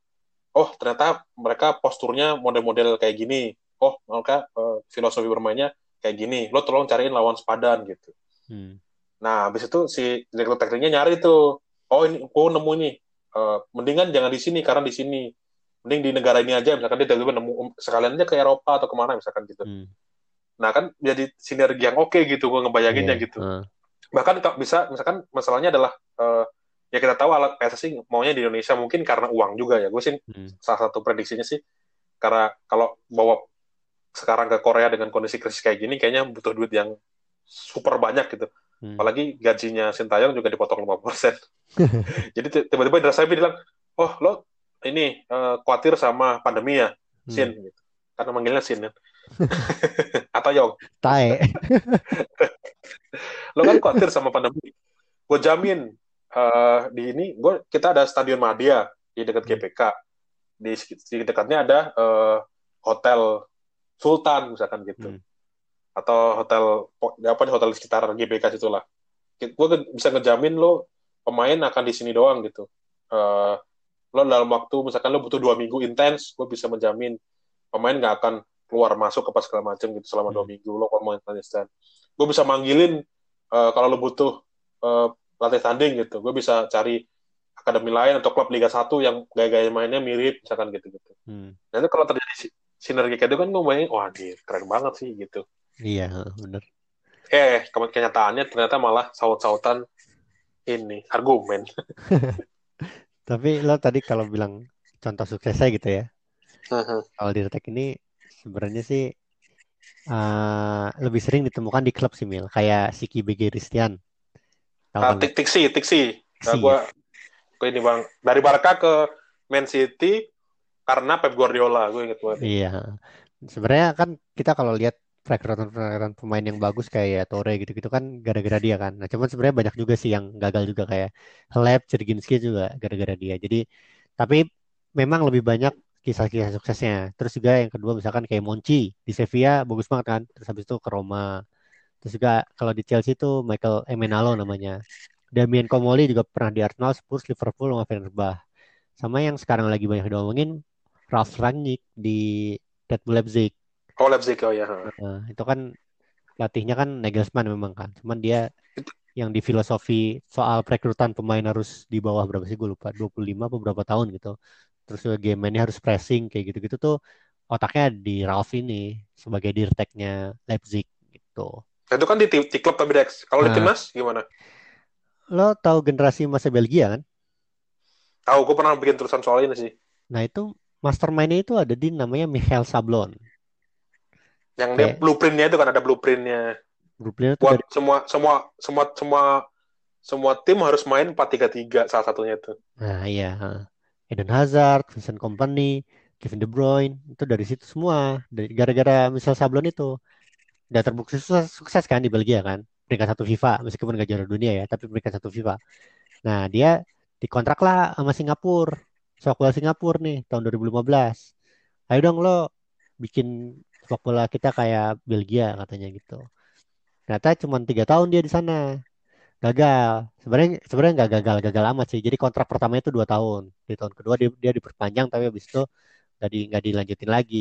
oh ternyata mereka posturnya model-model kayak gini oh mereka uh, filosofi bermainnya kayak gini lo tolong cariin lawan sepadan gitu hmm. nah habis itu si direktur tekniknya nyari tuh oh ini gue nemu nih uh, mendingan jangan di sini karena di sini mending di negara ini aja misalkan dia tiba-tiba nemu sekalian aja ke Eropa atau ke mana misalkan gitu hmm. nah kan jadi sinergi yang oke okay gitu gue ngebayanginnya yeah. gitu uh. Bahkan bisa misalkan masalahnya adalah uh, ya kita tahu alat PSSI maunya di Indonesia mungkin karena uang juga ya gue sih hmm. salah satu prediksinya sih karena kalau bawa sekarang ke Korea dengan kondisi krisis kayak gini kayaknya butuh duit yang super banyak gitu. Hmm. Apalagi gajinya Sintayong juga dipotong 5%. Jadi tiba-tiba Indra Safri bilang, "Oh, lo ini uh, khawatir sama pandemi ya, hmm. Sin?" gitu. Karena manggilnya Sin kan. Atau Yong. Tae. lo kan khawatir sama pandemi. Gue jamin uh, di ini gue kita ada stadion Madia di dekat GPK. Di, di dekatnya ada uh, hotel Sultan misalkan gitu. Hmm. Atau hotel apa di hotel sekitar GBK itulah. Gue bisa ngejamin lo pemain akan di sini doang gitu. Uh, lo dalam waktu misalkan lo butuh dua minggu intens, gue bisa menjamin pemain nggak akan keluar masuk ke pas segala macam gitu selama hmm. dua minggu lo pemain konsisten. Gue bisa manggilin uh, kalau lo butuh uh, latih tanding gitu. Gue bisa cari akademi lain atau klub Liga 1 yang gaya-gaya mainnya mirip misalkan gitu-gitu. Hmm. Nah kalau terjadi sinergi kayak itu kan gue main wah anjir keren banget sih gitu iya bener eh kenyataannya ternyata malah saut-sautan ini argumen tapi lo tadi kalau bilang contoh suksesnya gitu ya kalau di Retek ini sebenarnya sih uh, lebih sering ditemukan di klub sih Mil. Kayak Siki BG Christian. Ah, tik tiksi tiksi. Nah, gue gue ini bang. Dari Barca ke Man City karena Pep Guardiola gue inget banget. Iya. Sebenarnya kan kita kalau lihat rekrutan rekrutan pemain yang bagus kayak Torre gitu-gitu kan gara-gara dia kan. Nah cuman sebenarnya banyak juga sih yang gagal juga kayak Halep Cerginski juga gara-gara dia. Jadi tapi memang lebih banyak kisah-kisah suksesnya terus juga yang kedua misalkan kayak Monchi di Sevilla bagus banget kan terus habis itu ke Roma terus juga kalau di Chelsea itu Michael Emenalo namanya Damien Comoli juga pernah di Arsenal Spurs Liverpool sama Fenerbahce sama yang sekarang lagi banyak diomongin Ralf Rangnick di Red Bull Leipzig. Oh Leipzig oh ya. Nah, itu kan pelatihnya kan Nagelsmann memang kan. Cuman dia yang di filosofi soal perekrutan pemain harus di bawah berapa sih gue lupa 25 atau berapa tahun gitu. Terus game mainnya harus pressing kayak gitu-gitu tuh otaknya di Ralf ini sebagai dirteknya Leipzig gitu. Nah, itu kan di, di klub tapi Dex. Kalau nah, di timnas gimana? Lo tahu generasi masa Belgia kan? Tahu, gue pernah bikin tulisan soal ini sih. Nah itu mastermindnya itu ada di namanya Michael Sablon. Yang dia blueprintnya itu kan ada blueprintnya. Blueprintnya tuh Buat dari semua semua semua semua semua tim harus main 4-3-3 salah satunya itu. Nah iya, heeh. Eden Hazard, Vincent Kompany, Kevin De Bruyne itu dari situ semua. Dari gara-gara misal Sablon itu udah terbukti sukses, sukses kan di Belgia kan, peringkat satu FIFA meskipun gak juara dunia ya, tapi peringkat satu FIFA. Nah dia dikontrak lah sama Singapura, sepak bola Singapura nih tahun 2015. Ayo dong lo bikin sepak bola kita kayak Belgia katanya gitu. Ternyata cuma tiga tahun dia di sana gagal. Sebenarnya sebenarnya nggak gagal gagal amat sih. Jadi kontrak pertamanya itu dua tahun. Di tahun kedua dia, dia diperpanjang tapi habis itu nggak di, nggak dilanjutin lagi.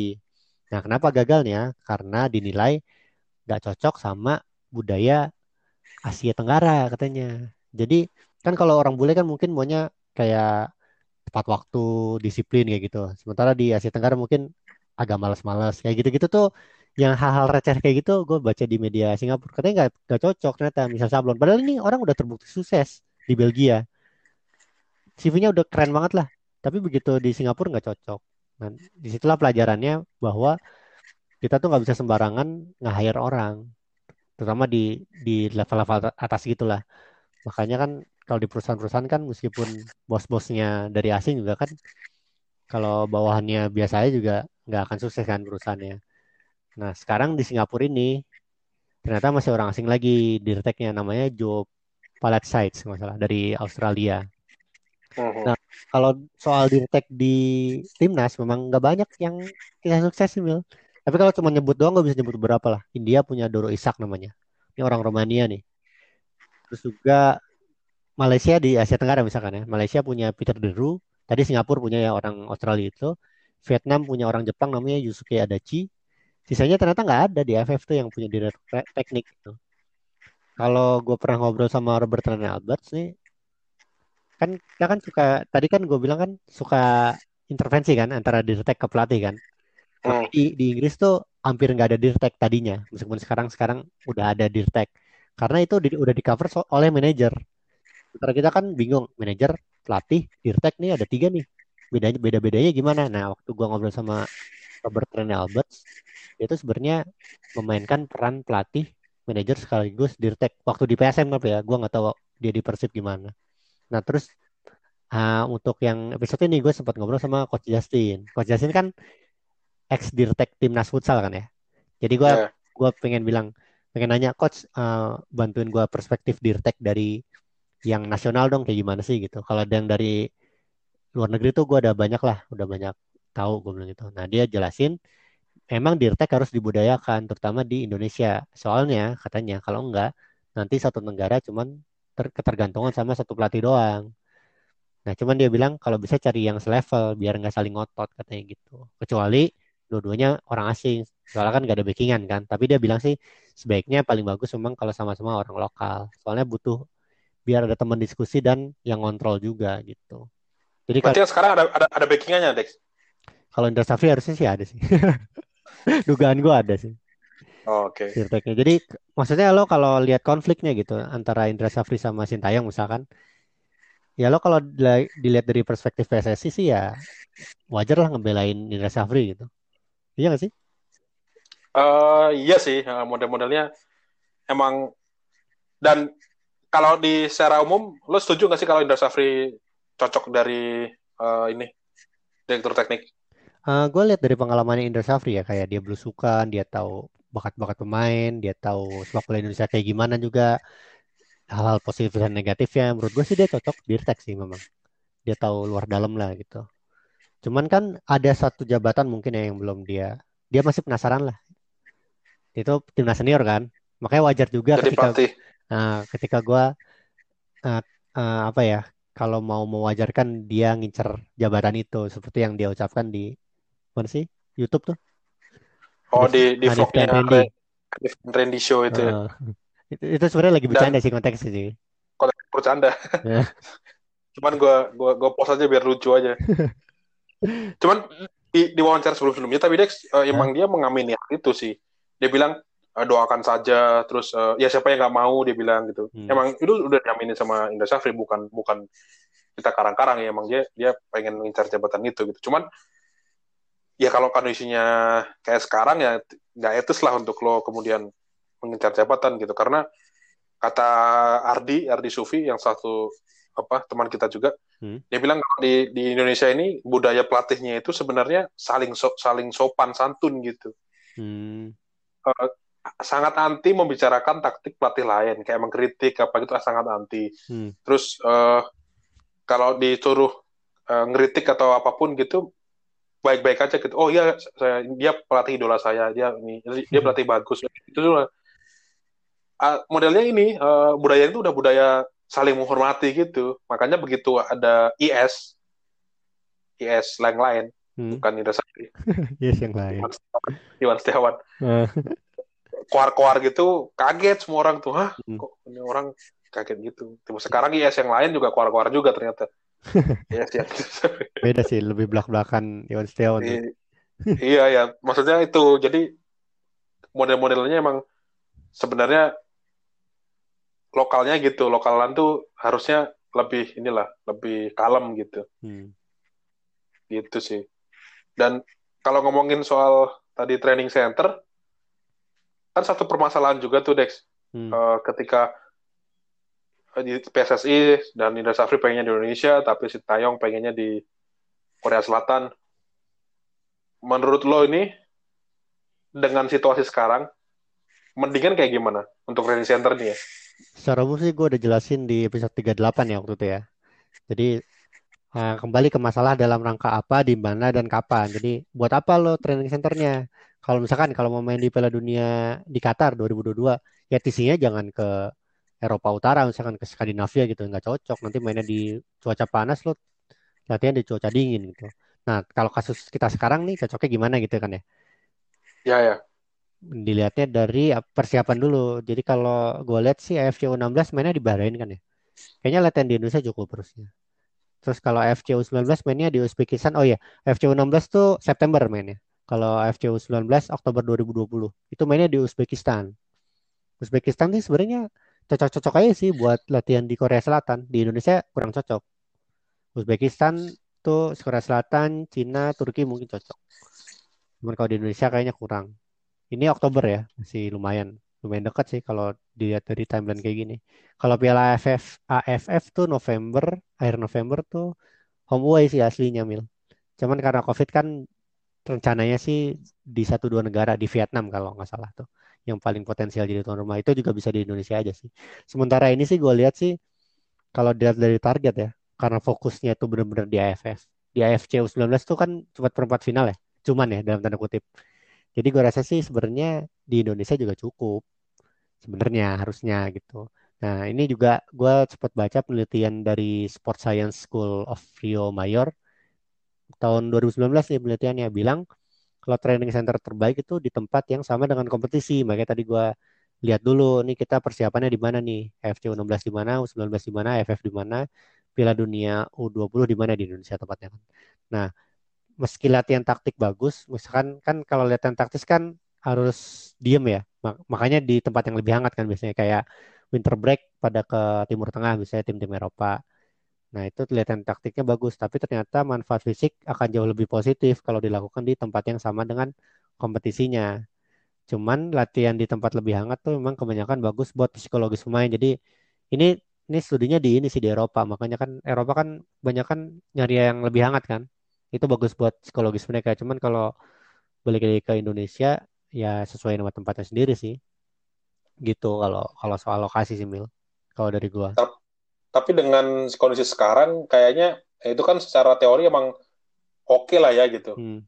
Nah kenapa gagalnya? Karena dinilai nggak cocok sama budaya Asia Tenggara katanya. Jadi kan kalau orang bule kan mungkin maunya kayak tepat waktu disiplin kayak gitu. Sementara di Asia Tenggara mungkin agak malas-malas kayak gitu-gitu tuh yang hal-hal receh kayak gitu gue baca di media Singapura. Katanya nggak nggak cocok ternyata misal sablon. Padahal ini orang udah terbukti sukses di Belgia. CV-nya udah keren banget lah. Tapi begitu di Singapura nggak cocok. Nah di situlah pelajarannya bahwa kita tuh nggak bisa sembarangan nge-hire orang. Terutama di di level-level atas gitulah. Makanya kan kalau di perusahaan-perusahaan kan meskipun bos-bosnya dari asing juga kan kalau bawahannya biasa aja juga nggak akan sukses kan perusahaannya Nah, sekarang di Singapura ini ternyata masih orang asing lagi dirteknya namanya Joe Palatsides nggak salah dari Australia. Mhm. Nah, Kalau soal dirtek di timnas memang nggak banyak yang kisah sukses Mil. Tapi kalau cuma nyebut doang nggak bisa nyebut berapa lah. India punya Doro Isak namanya. Ini orang Romania nih. Terus juga Malaysia di Asia Tenggara misalkan ya. Malaysia punya Peter Deru. Tadi Singapura punya ya orang Australia itu. Vietnam punya orang Jepang namanya Yusuke Adachi. Sisanya ternyata nggak ada di AFF tuh yang punya direktur te- teknik gitu. Kalau gue pernah ngobrol sama Robert Rene Alberts nih, kan kita kan suka, tadi kan gue bilang kan suka intervensi kan antara dirtek ke pelatih kan. Tapi Hmm. di, di Inggris tuh hampir nggak ada dirtek tadinya, meskipun sekarang sekarang udah ada dirtek. Karena itu di- udah di cover so- oleh manajer. Sementara kita kan bingung, manajer, pelatih, dirtek nih ada tiga nih. Bedanya beda-bedanya gimana? Nah, waktu gua ngobrol sama Robert Rene Alberts, itu sebenarnya memainkan peran pelatih, manajer sekaligus dirtek. Waktu di PSM tapi ya, gua nggak tahu dia di Persib gimana. Nah, terus ah, untuk yang episode ini gue sempat ngobrol sama Coach Justin. Coach Justin kan ex dirtek timnas futsal kan ya. Jadi gue Ya. gua pengen bilang, pengen nanya Coach eh, bantuin gue perspektif dirtek dari yang nasional dong kayak gimana sih gitu. Kalau ada yang dari luar negeri tuh gue ada banyak lah, udah banyak tahu gue bilang gitu. Nah dia jelasin, emang dirtek harus dibudayakan, terutama di Indonesia. Soalnya katanya kalau enggak nanti satu negara cuman ter- ketergantungan sama satu pelatih doang. Nah cuman dia bilang kalau bisa cari yang selevel biar nggak saling ngotot katanya gitu. Kecuali dua-duanya orang asing, soalnya kan nggak ada backingan kan. Tapi dia bilang sih sebaiknya paling bagus memang kalau sama-sama orang lokal. Soalnya butuh biar ada teman diskusi dan yang ngontrol juga gitu. Jadi kalau Berarti yang sekarang ada ada ada backingannya, Dex. kalau Indra Safri harusnya sih ada sih. Dugaan gue ada sih Oh, Oke. dirteknya. Jadi maksudnya lo kalau lihat konfliknya gitu antara Indra Safri sama Sintayong misalkan, ya lo kalau dilihat dari perspektif PSSI sih ya wajar lah ngebelain Indra Safri gitu. Iya gak sih? Eh, iya sih, eh, model-modelnya emang dan kalau di secara umum, lo setuju nggak sih kalau Indra Safri cocok dari eh, ini direktur teknik? Gue lihat dari pengalamannya Indra Safri ya kayak dia belusukan, dia tahu bakat-bakat pemain, dia tahu sepak bola Indonesia kayak gimana juga hal-hal positif dan negatifnya. Menurut gue sih dia cocok dirtek sih memang. Dia tahu luar dalam lah gitu. Cuman kan ada satu jabatan mungkin ya yang belum dia dia masih penasaran lah. Itu timnas senior kan. Makanya wajar juga Jadi ketika nah, ketika gua eh, eh, apa ya kalau mau mewajarkan dia ngincer jabatan itu seperti yang dia ucapkan di mana sih YouTube tuh Oh, di di Hanif vlognya dan Randy. Hanif dan Randy Show itu. Eh, itu, itu sebenarnya lagi Dan bercanda sih konteksnya sih. kalau bercanda. Ya. Cuman gue gua gua post aja biar lucu aja. Cuman di, di wawancara sebelum-sebelumnya tapi Dex Hah? emang dia mengamini hal itu sih. Dia bilang eh, doakan saja terus eh, ya siapa yang nggak mau dia bilang gitu. Hmm. Emang itu udah diaminin sama Indra Safri bukan bukan kita karang-karang ya emang dia dia pengen mengincar jabatan itu gitu cuman ya kalau kondisinya kayak sekarang ya nggak etis lah untuk lo kemudian mengincar jabatan gitu karena kata Ardi Ardi Sufi yang satu apa teman kita juga hmm. dia bilang kalau di di Indonesia ini budaya pelatihnya itu sebenarnya saling so, saling sopan santun gitu hmm. uh, sangat anti membicarakan taktik pelatih lain kayak mengkritik apa gitu sangat anti hmm. terus uh, kalau disuruh uh, ngeritik atau apa pun gitu baik-baik aja gitu. Oh iya, saya dia pelatih idola saya, dia ini dia hmm. pelatih bagus. Itu uh, modelnya ini uh, budaya itu udah budaya saling menghormati gitu. Makanya begitu ada IS, IS lain lain, hmm. bukan Indra Safri. yes yang lain. Iwan Setiawan. Koar-koar gitu, kaget semua orang tuh, hah, hmm. kok ini orang kaget gitu. Tiba sekarang IS yang lain juga keluar-keluar juga ternyata. Yes, ya. Beda sih, lebih belak-belakan Iwan Setiawan. iya ya, maksudnya itu. Jadi model-modelnya emang sebenarnya lokalnya gitu. Lokalan tuh harusnya lebih inilah, lebih kalem gitu. Hmm. Gitu sih. Dan kalau ngomongin soal tadi training center, kan satu permasalahan juga tuh Dex. Hmm. Uh, ketika di PSSI dan Indra Safri pengennya di Indonesia, tapi si Tayong pengennya di Korea Selatan. Menurut lo ini dengan situasi sekarang, mendingan kayak gimana untuk training center nih ya? Secara umum sih gue udah jelasin di episode 38 ya waktu itu ya. Jadi uh, kembali ke masalah dalam rangka apa, di mana dan kapan. Jadi buat apa lo training centernya? Kalau misalkan kalau mau main di Piala Dunia di Qatar 2022, ya tisinya jangan ke Eropa Utara misalkan ke Skandinavia gitu nggak cocok. Nanti mainnya di cuaca panas lo latihan di cuaca dingin gitu. Nah kalau kasus kita sekarang nih cocoknya gimana gitu kan ya? Ya ya. Dilihatnya dari persiapan dulu. Jadi kalau gue lihat sih AFC U16 mainnya di Bahrain kan ya? Kayaknya latihan di Indonesia cukup terusnya terus kalau AFC U19 mainnya di Uzbekistan oh iya AFC U16 tuh September mainnya. Kalau AFC U19 Oktober 2020 itu mainnya di Uzbekistan. Uzbekistan sih sebenarnya cocok-cocok aja sih buat latihan di Korea Selatan. Di Indonesia kurang cocok. Uzbekistan tuh Korea Selatan, Cina, Turki mungkin cocok. Cuman kalau di Indonesia kayaknya kurang. Ini Oktober ya, masih lumayan. Lumayan dekat sih kalau dilihat dari timeline kayak gini. Kalau Piala AFF, AFF tuh November, akhir November tuh home away sih aslinya Mil. Cuman karena COVID kan rencananya sih di satu dua negara di Vietnam kalau nggak salah tuh yang paling potensial jadi tuan rumah itu juga bisa di Indonesia aja sih. Sementara ini sih gue lihat sih kalau dilihat dari target ya, karena fokusnya itu benar-benar di AFF. Di AFC U19 itu kan cuma perempat final ya, cuman ya dalam tanda kutip. Jadi gue rasa sih sebenarnya di Indonesia juga cukup. Sebenarnya harusnya gitu. Nah ini juga gue sempat baca penelitian dari Sport Science School of Rio Mayor tahun 2019 nih penelitiannya bilang kalau training center terbaik itu di tempat yang sama dengan kompetisi. Makanya tadi gue lihat dulu nih kita persiapannya di mana nih. AFC U16 di mana, U19 di mana, AFF di mana, Piala Dunia U20 di mana di Indonesia tempatnya kan. Nah, meski latihan taktik bagus, misalkan kan kalau latihan taktis kan harus diem ya. Makanya di tempat yang lebih hangat kan biasanya kayak winter break pada ke Timur Tengah misalnya tim-tim Eropa Nah, itu kelihatan taktiknya bagus, tapi ternyata manfaat fisik akan jauh lebih positif kalau dilakukan di tempat yang sama dengan kompetisinya. Cuman latihan di tempat lebih hangat tuh memang kebanyakan bagus buat psikologis pemain. Jadi ini ini studinya di ini sih di Eropa, makanya kan Eropa kan banyak kan nyari yang lebih hangat kan. Itu bagus buat psikologis mereka. Cuman kalau balik lagi ke Indonesia ya sesuai nama tempatnya sendiri sih. Gitu kalau kalau soal lokasi sih Mil. Kalau dari gua tapi dengan kondisi sekarang kayaknya ya itu kan secara teori emang oke okay lah ya gitu hmm.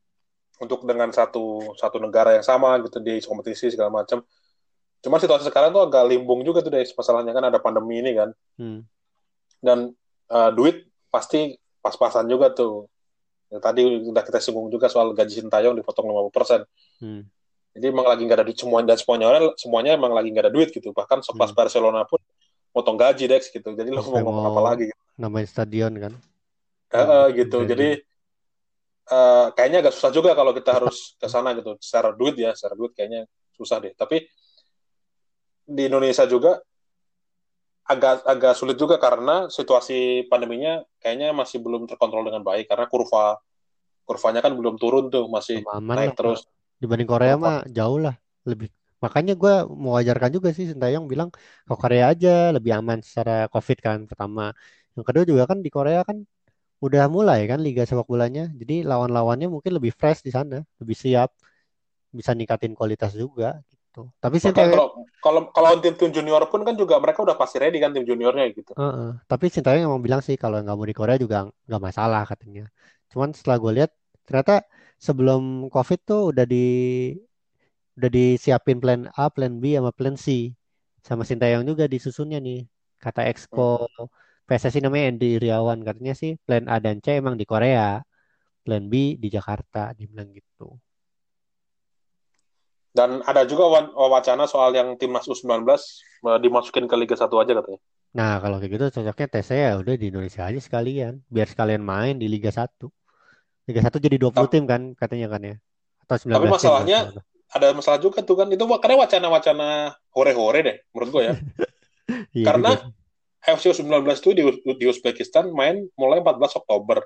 untuk dengan satu satu negara yang sama gitu di kompetisi segala macam cuma situasi sekarang tuh agak limbung juga tuh deh masalahnya kan ada pandemi ini kan hmm. dan uh, duit pasti pas-pasan juga tuh ya, tadi udah kita singgung juga soal gaji Sintayong dipotong 50 persen hmm. jadi emang lagi nggak ada duit semuanya dan semuanya semuanya emang lagi nggak ada duit gitu bahkan sekelas hmm. Barcelona pun potong gaji Dex gitu. Jadi lo mau ngomong apa lagi gitu. namanya stadion kan? Uh, uh, gitu. jadi uh, kayaknya agak susah juga kalau kita harus ke sana gitu. Secara duit ya secara duit kayaknya susah deh. Tapi di Indonesia juga agak agak sulit juga karena situasi pandeminya kayaknya masih belum terkontrol dengan baik. Karena kurva kurvanya kan belum turun tuh masih Aman naik lah. terus. Dibanding Korea mah jauh lah lebih. Makanya gue mewajarkan juga sih Sintayong bilang ke Korea aja lebih aman secara COVID kan pertama. Yang kedua juga kan di Korea kan udah mulai kan liga sepak bolanya. Jadi lawan-lawannya mungkin lebih fresh di sana, lebih siap, bisa ningkatin kualitas juga gitu. Tapi Sintayong kalau kalau kalau tim tim junior pun kan juga mereka udah pasti ready kan tim juniornya gitu. Heeh. Tapi Sintayong emang bilang sih kalau nggak mau di Korea juga nggak masalah katanya. Cuman setelah gue lihat ternyata sebelum COVID tuh udah di udah disiapin plan A, plan B, sama plan C. Sama Sintayong juga disusunnya nih. Kata Exco PSSI namanya Andy Iriawan katanya sih plan A dan C emang di Korea, plan B di Jakarta, dia bilang gitu. Dan ada juga wa- wacana soal yang timnas U19 eh, dimasukin ke Liga 1 aja katanya. Nah, kalau kayak gitu cocoknya tesnya ya udah di Indonesia aja sekalian, biar sekalian main di Liga 1. Liga 1 jadi 20 Tap- tim kan katanya kan ya. Atau 19 Tapi tim masalahnya salah. Ada masalah juga tuh kan itu makanya wacana-wacana hore-hore deh menurut gue ya. Iya Karena juga sih. FC U19 itu di, di Uzbekistan main mulai 14 Oktober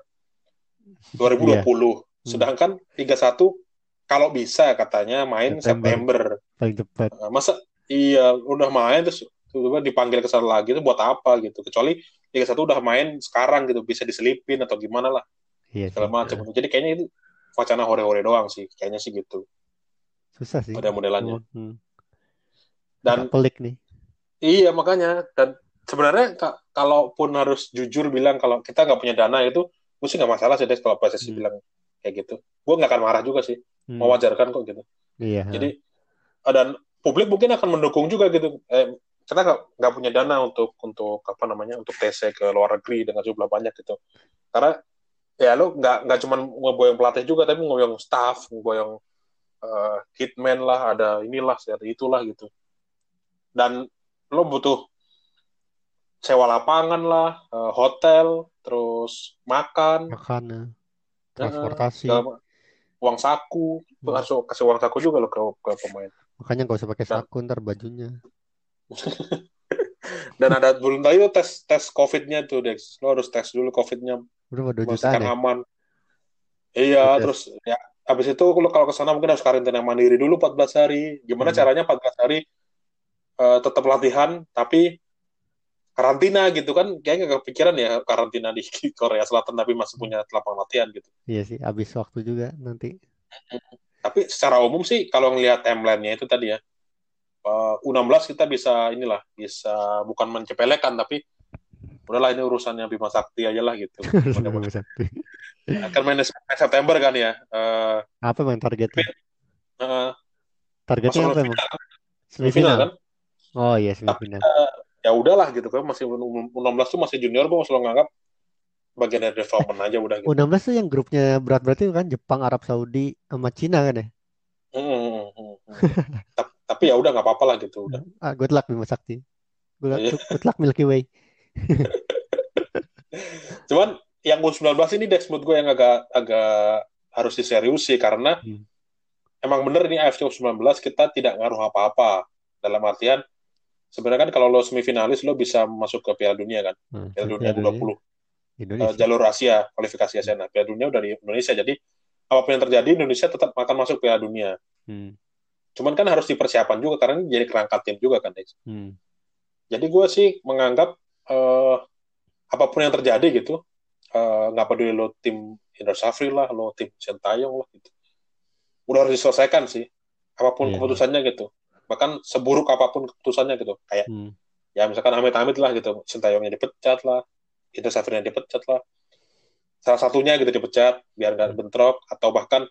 Iya. 2020. Hmm. Sedangkan Liga 1 kalau bisa katanya main September. September. paling. Nah, Masa iya udah main terus tiba-tiba dipanggil ke sana lagi itu buat apa gitu. Kecuali Liga 1 udah main sekarang gitu bisa diselipin atau gimana lah Iya segala macam. Jadi kayaknya itu wacana hore-hore doang sih. Kayaknya sih gitu. Susah sih. Ada modelannya. Hmm. Dan Agak pelik nih. Iya makanya dan sebenarnya ka- kalaupun harus jujur bilang kalau kita nggak punya dana itu, gue sih nggak masalah sih Des kalau PSSI Hmm. bilang kayak gitu. Gue nggak akan marah juga sih, Hmm. mewajarkan kok gitu. Iya. Jadi dan publik mungkin akan mendukung juga gitu. Eh, kita nggak nggak punya dana untuk untuk apa namanya untuk TC ke luar negeri dengan jumlah banyak gitu. Karena ya lo nggak nggak cuma ngeboyong pelatih juga tapi ngeboyong staff, ngeboyong eh, kitman lah, ada inilah, ada itulah gitu. Dan lo butuh sewa lapangan lah, eh, hotel, terus makan, makan, ya. eh, transportasi. segala ma- uang saku, Hmm. harus kasih uang saku juga lo ke, ke pemain. Makanya nggak usah pakai saku ntar bajunya. Dan ada belum tuh tes tes COVID-nya tuh Dex, lo harus tes dulu COVID-nya, Udah dua jutaan memastikan ya. aman. Iya, terus ya habis itu kalau ke sana mungkin harus karantina mandiri dulu 14 hari. Gimana Hmm. caranya 14 hari eh, tetap latihan tapi karantina gitu kan kayaknya nggak kepikiran ya karantina di Korea Selatan tapi masih punya lapangan latihan gitu. Iya sih, habis waktu juga nanti. Tapi secara umum sih kalau ngelihat timelinenya itu tadi ya eh, U16 kita bisa inilah bisa bukan mencepelekan tapi udahlah ini urusannya Bima Sakti aja lah gitu. Mudah-mudahan. Akan main main September kan ya. Eh, Apa emang targetnya? eh, Targetnya apa emang? final, Semifinal. semifinal kan. Oh iya semifinal. Ya udahlah gitu kan masih U16 tuh masih junior gue selalu nganggap bagian dari development aja udah gitu. U16 tuh yang grupnya berat-berat itu kan Jepang, Arab Saudi, sama Cina kan ya? Hmm, hmm, hmm, hmm. Tap- Tapi ya udah nggak apa-apa lah gitu udah. Ah, good luck Bima Sakti. Good luck, Iya. good luck Milky Way. Cuman yang U19 ini Dex menurut gue yang agak agak harus diseriusi karena Hmm. emang bener nih AFC U19 kita tidak ngaruh apa-apa. Dalam artian sebenarnya kan kalau lo semifinalis lo bisa masuk ke Piala Dunia kan? Hmm, Piala Dunia Piala U20 eh, Indonesia. jalur Asia kualifikasi Asia. Nah Piala Dunia udah di Indonesia. Jadi apa pun yang terjadi Indonesia tetap akan masuk Piala Dunia. Hmm, cuman kan harus dipersiapkan juga karena ini jadi kerangka tim juga kan Dex? Hmm. jadi gue sih menganggap eh, apa pun yang terjadi gitu eh, nggak peduli lo tim Indra Safri lah lo tim Sintayong lah gitu udah harus diselesaikan sih apa pun Iya. keputusannya gitu bahkan seburuk apa pun keputusannya gitu kayak Hmm. ya misalkan amit-amit lah gitu Sintayongnya dipecat lah Indra Safrinya dipecat lah salah satunya gitu dipecat biar nggak bentrok atau bahkan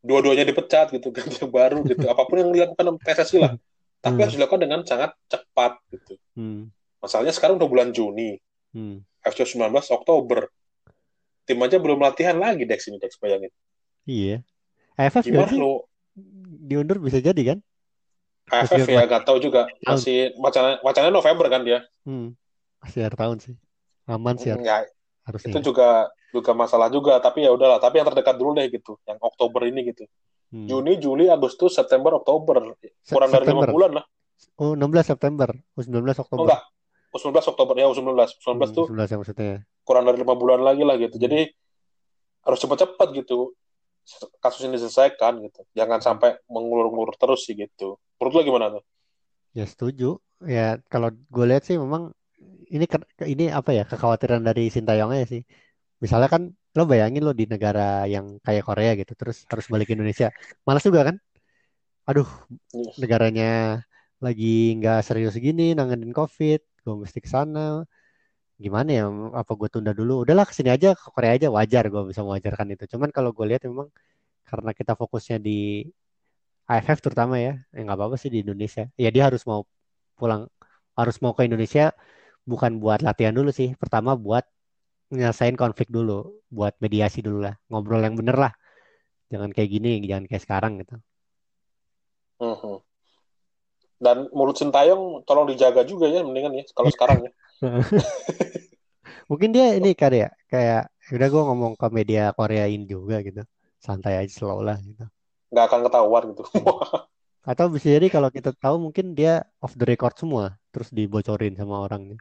dua-duanya dipecat gitu ganti yang baru gitu apa pun yang dilakukan PSSI lah tapi Hmm. harus dilakukan dengan sangat cepat gitu Hmm. Masalahnya sekarang udah bulan Juni Hmm. FC 19 Oktober. Tim aja belum latihan lagi Dex ini Dex bayangin. Iya. AFF Gimana jadi lo diundur bisa jadi kan? AFF Masih- ya nggak tahu juga masih wacana wacananya November kan dia. Hmm. Masih akhir tahun sih. Aman sih har- Enggak, harusnya. itu juga juga masalah juga tapi ya udahlah tapi yang terdekat dulu deh gitu yang Oktober ini gitu Hmm. Juni Juli Agustus September Oktober kurang dari lima September. bulan lah Oh, 16 September. Oh, 19 oh Oktober. enggak U19 Oktober ya U19 U19 Hmm, tuh 19 ya maksudnya. kurang dari lima bulan lagi lah gitu Hmm. jadi harus cepat-cepat gitu kasus ini diselesaikan gitu jangan sampai mengulur-ngulur terus sih gitu menurut lo gimana tuh Ya setuju. Ya kalau gue lihat sih memang ini ini apa ya kekhawatiran dari Sintayongnya sih. Misalnya kan lo bayangin lo di negara yang kayak Korea gitu terus harus balik ke Indonesia. Malas juga kan? Aduh, Iya. negaranya lagi nggak serius gini nanganin COVID, gue mesti ke sana. Gimana ya? Apa gue tunda dulu? Udahlah ke sini aja ke Korea aja wajar gue bisa mewajarkan itu. Cuman kalau gue lihat memang karena kita fokusnya di AFF terutama ya, ya nggak apa-apa sih di Indonesia. Ya dia harus mau pulang, harus mau ke Indonesia bukan buat latihan dulu sih. Pertama buat nyelesain konflik dulu, buat mediasi dulu lah, ngobrol yang bener lah. Jangan kayak gini, jangan kayak sekarang gitu. Mhm. Dan mulut Sintayong tolong dijaga juga ya mendingan ya kalau sekarang ya Mungkin dia ini kali ya, kayak udah gue ngomong ke media Koreain juga gitu, santai aja slow lah gitu. nggak akan ketahuan gitu Atau bisa jadi kalau kita tahu mungkin dia off the record semua, terus dibocorin sama orangnya.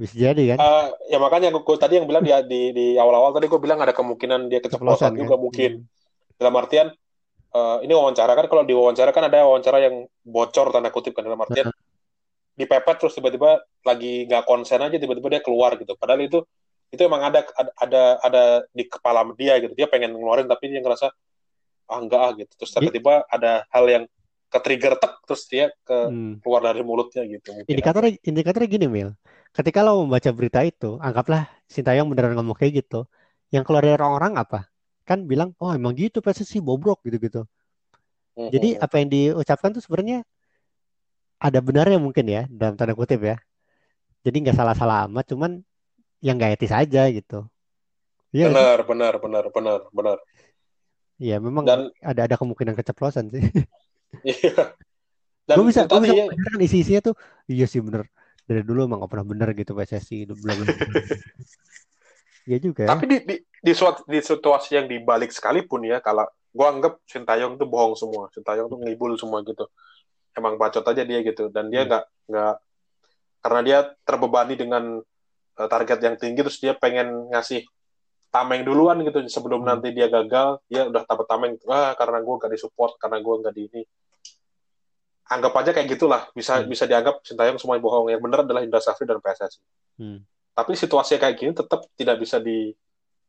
Bisa jadi kan? Eh, ya makanya gue tadi yang bilang dia di di awal-awal tadi gue bilang ada kemungkinan dia keceplosan Keceplosan juga kan? mungkin dalam artian eh, ini wawancara kan kalau di wawancara kan ada wawancara yang bocor tanda kutip kan dalam artian dipepet terus tiba-tiba lagi nggak konsen aja tiba-tiba dia keluar gitu padahal itu itu emang ada ada ada, di kepala dia gitu dia pengen ngeluarin tapi dia ngerasa ah enggak ah gitu terus tiba-tiba ada hal yang ke trigger tek terus dia ke Hmm. keluar dari mulutnya gitu mungkin Indikatornya, indikatornya gini, Mil. Ketika lo membaca berita itu, anggaplah Sintayong beneran ngomong kayak gitu. Yang keluar dari orang-orang apa? Kan bilang, oh emang gitu PSSI bobrok gitu-gitu. Jadi apa yang diucapkan tuh sebenarnya ada benarnya mungkin ya, dalam tanda kutip ya. Jadi nggak salah-salah amat, cuman yang nggak etis aja gitu. Iya, sih? benar benar benar benar benar Iya, memang dan ada ada kemungkinan keceplosan sih. iya dan gue bisa gue bisa ya membayangkan isi-isinya tuh iya sih bener dari dulu emang gak pernah bener gitu PSSI itu bla bla bla. Iya juga ya. Tapi di, di, di, suat- di situasi yang dibalik sekalipun ya, kalau gua anggap Sintayong tuh bohong semua, Sintayong tuh ngibul semua gitu. Emang bacot aja dia gitu, dan dia Hmm. nggak nggak karena dia terbebani dengan eh, target yang tinggi, terus dia pengen ngasih tameng duluan gitu sebelum Hmm. nanti dia gagal, dia udah dapat tameng, ah karena gua nggak disupport, karena gua nggak di ini. Anggap aja kayak gitulah, bisa Hmm. bisa dianggap Sintayong semuanya bohong. Yang benar adalah Indra Safri dan PSSI Hmm. tapi situasi kayak gini tetap tidak bisa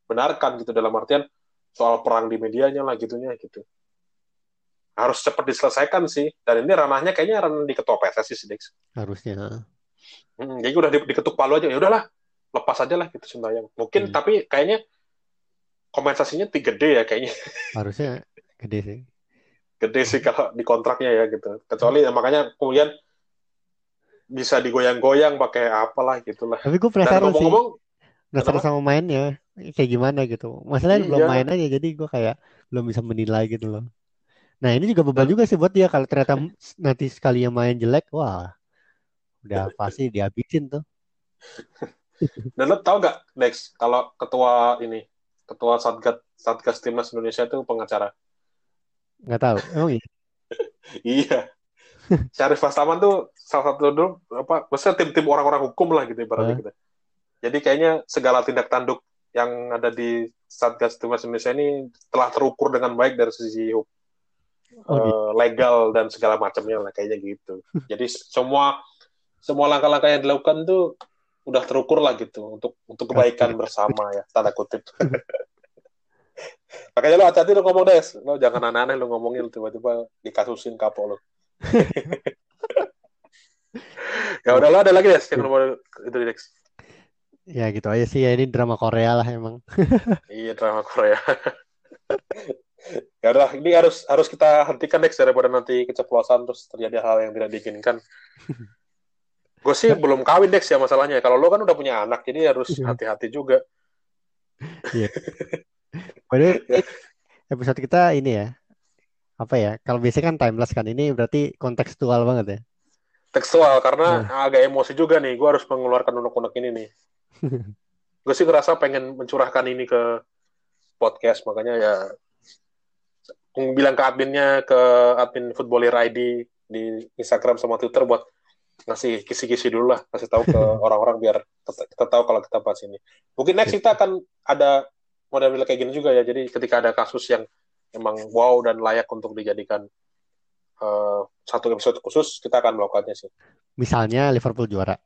dibenarkan gitu dalam artian soal perang di medianya lah gitunya gitu. Harus cepat diselesaikan sih. Dan ini ranahnya kayaknya ranah di ketua PSSI sih Dex Harusnya. hmm, jadi udah di- diketuk palu aja. Ya udahlah lepas aja lah gitu Sintayong. Mungkin Hmm. tapi kayaknya kompensasinya tiga gede ya kayaknya. Harusnya gede sih. gede sih kalau di kontraknya ya gitu. Kecuali ya, makanya kemudian bisa digoyang-goyang pakai apalah gitulah. Tapi gue penasaran sih, penasaran kenapa? sama mainnya kayak gimana gitu. Masalahnya belum Iya. main aja, jadi gue kayak belum bisa menilai gitu loh. Nah ini juga beban Dan- juga sih buat dia kalau ternyata nanti sekali yang main jelek, wah udah pasti dihabisin tuh. Dan lo tau gak, Dex, kalau ketua ini, ketua Satgas Satgas Timnas Indonesia itu pengacara. Nggak tahu, emang iya. Iya. Syarif Bastaman tuh salah satu dulu apa, maksudnya tim-tim orang-orang hukum lah gitu ibaratnya Hah? gitu. Jadi kayaknya segala tindak tanduk yang ada di Satgas Timnas Indonesia ini telah terukur dengan baik dari sisi hukum Oh, gitu. eh, legal dan segala macamnya lah kayaknya gitu. Jadi semua semua langkah-langkah yang dilakukan tuh udah terukur lah gitu untuk untuk kebaikan bersama ya tanda kutip. Makanya lo hati-hati lo ngomong des, lo jangan aneh-aneh lo ngomongin tiba-tiba dikasusin kapok lo. ya udah lo ada lagi des yang nomor itu Dex. Ya gitu aja sih ya ini drama Korea lah emang. Iya drama Korea. ya udah ini harus harus kita hentikan Dex daripada nanti keceplosan terus terjadi hal yang tidak diinginkan. Gue sih belum kawin Dex ya masalahnya. Kalau lo kan udah punya anak jadi harus Iya. hati-hati juga. Padahal episode kita ini ya apa ya? Kalau biasanya kan timeless kan ini berarti kontekstual banget ya. Tekstual karena agak emosi juga nih. Gue harus mengeluarkan unek-unek ini nih. Gue sih ngerasa pengen mencurahkan ini ke podcast makanya ya bilang ke adminnya ke admin Footballer ID di Instagram sama Twitter buat ngasih kisi-kisi dulu lah, kasih tahu ke orang-orang biar kita, kita tahu kalau kita bahas ini. Mungkin next kita akan ada model-model kayak gini juga ya. Jadi ketika ada kasus yang emang wow dan layak untuk dijadikan uh, satu episode khusus, kita akan melakukannya sih. Misalnya Liverpool juara.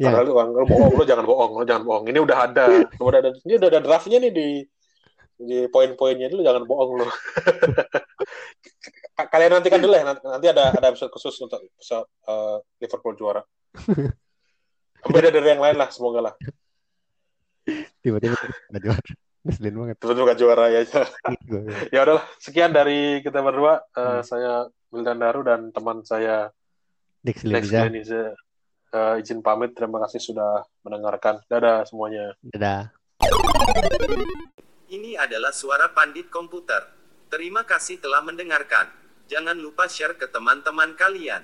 Ya. Padahal lu, lu bohong, lu jangan bohong, lu jangan bohong. Ini udah ada, udah ada, ini udah ada draftnya nih di di poin-poinnya dulu jangan bohong lu. Kalian nantikan dulu ya, nanti ada ada episode khusus untuk episode, uh, Liverpool juara. Beda dari yang lain lah, semoga lah. Tiba-tiba nggak juara. Ngeselin banget. Tiba-tiba juara ya. ya udahlah, sekian dari kita berdua. Uh, hmm. Saya Wildan Daru dan teman saya Dex Leniza. Uh, izin pamit, terima kasih sudah mendengarkan. Dadah semuanya. Dadah. Ini adalah suara pandit komputer. Terima kasih telah mendengarkan. Jangan lupa share ke teman-teman kalian.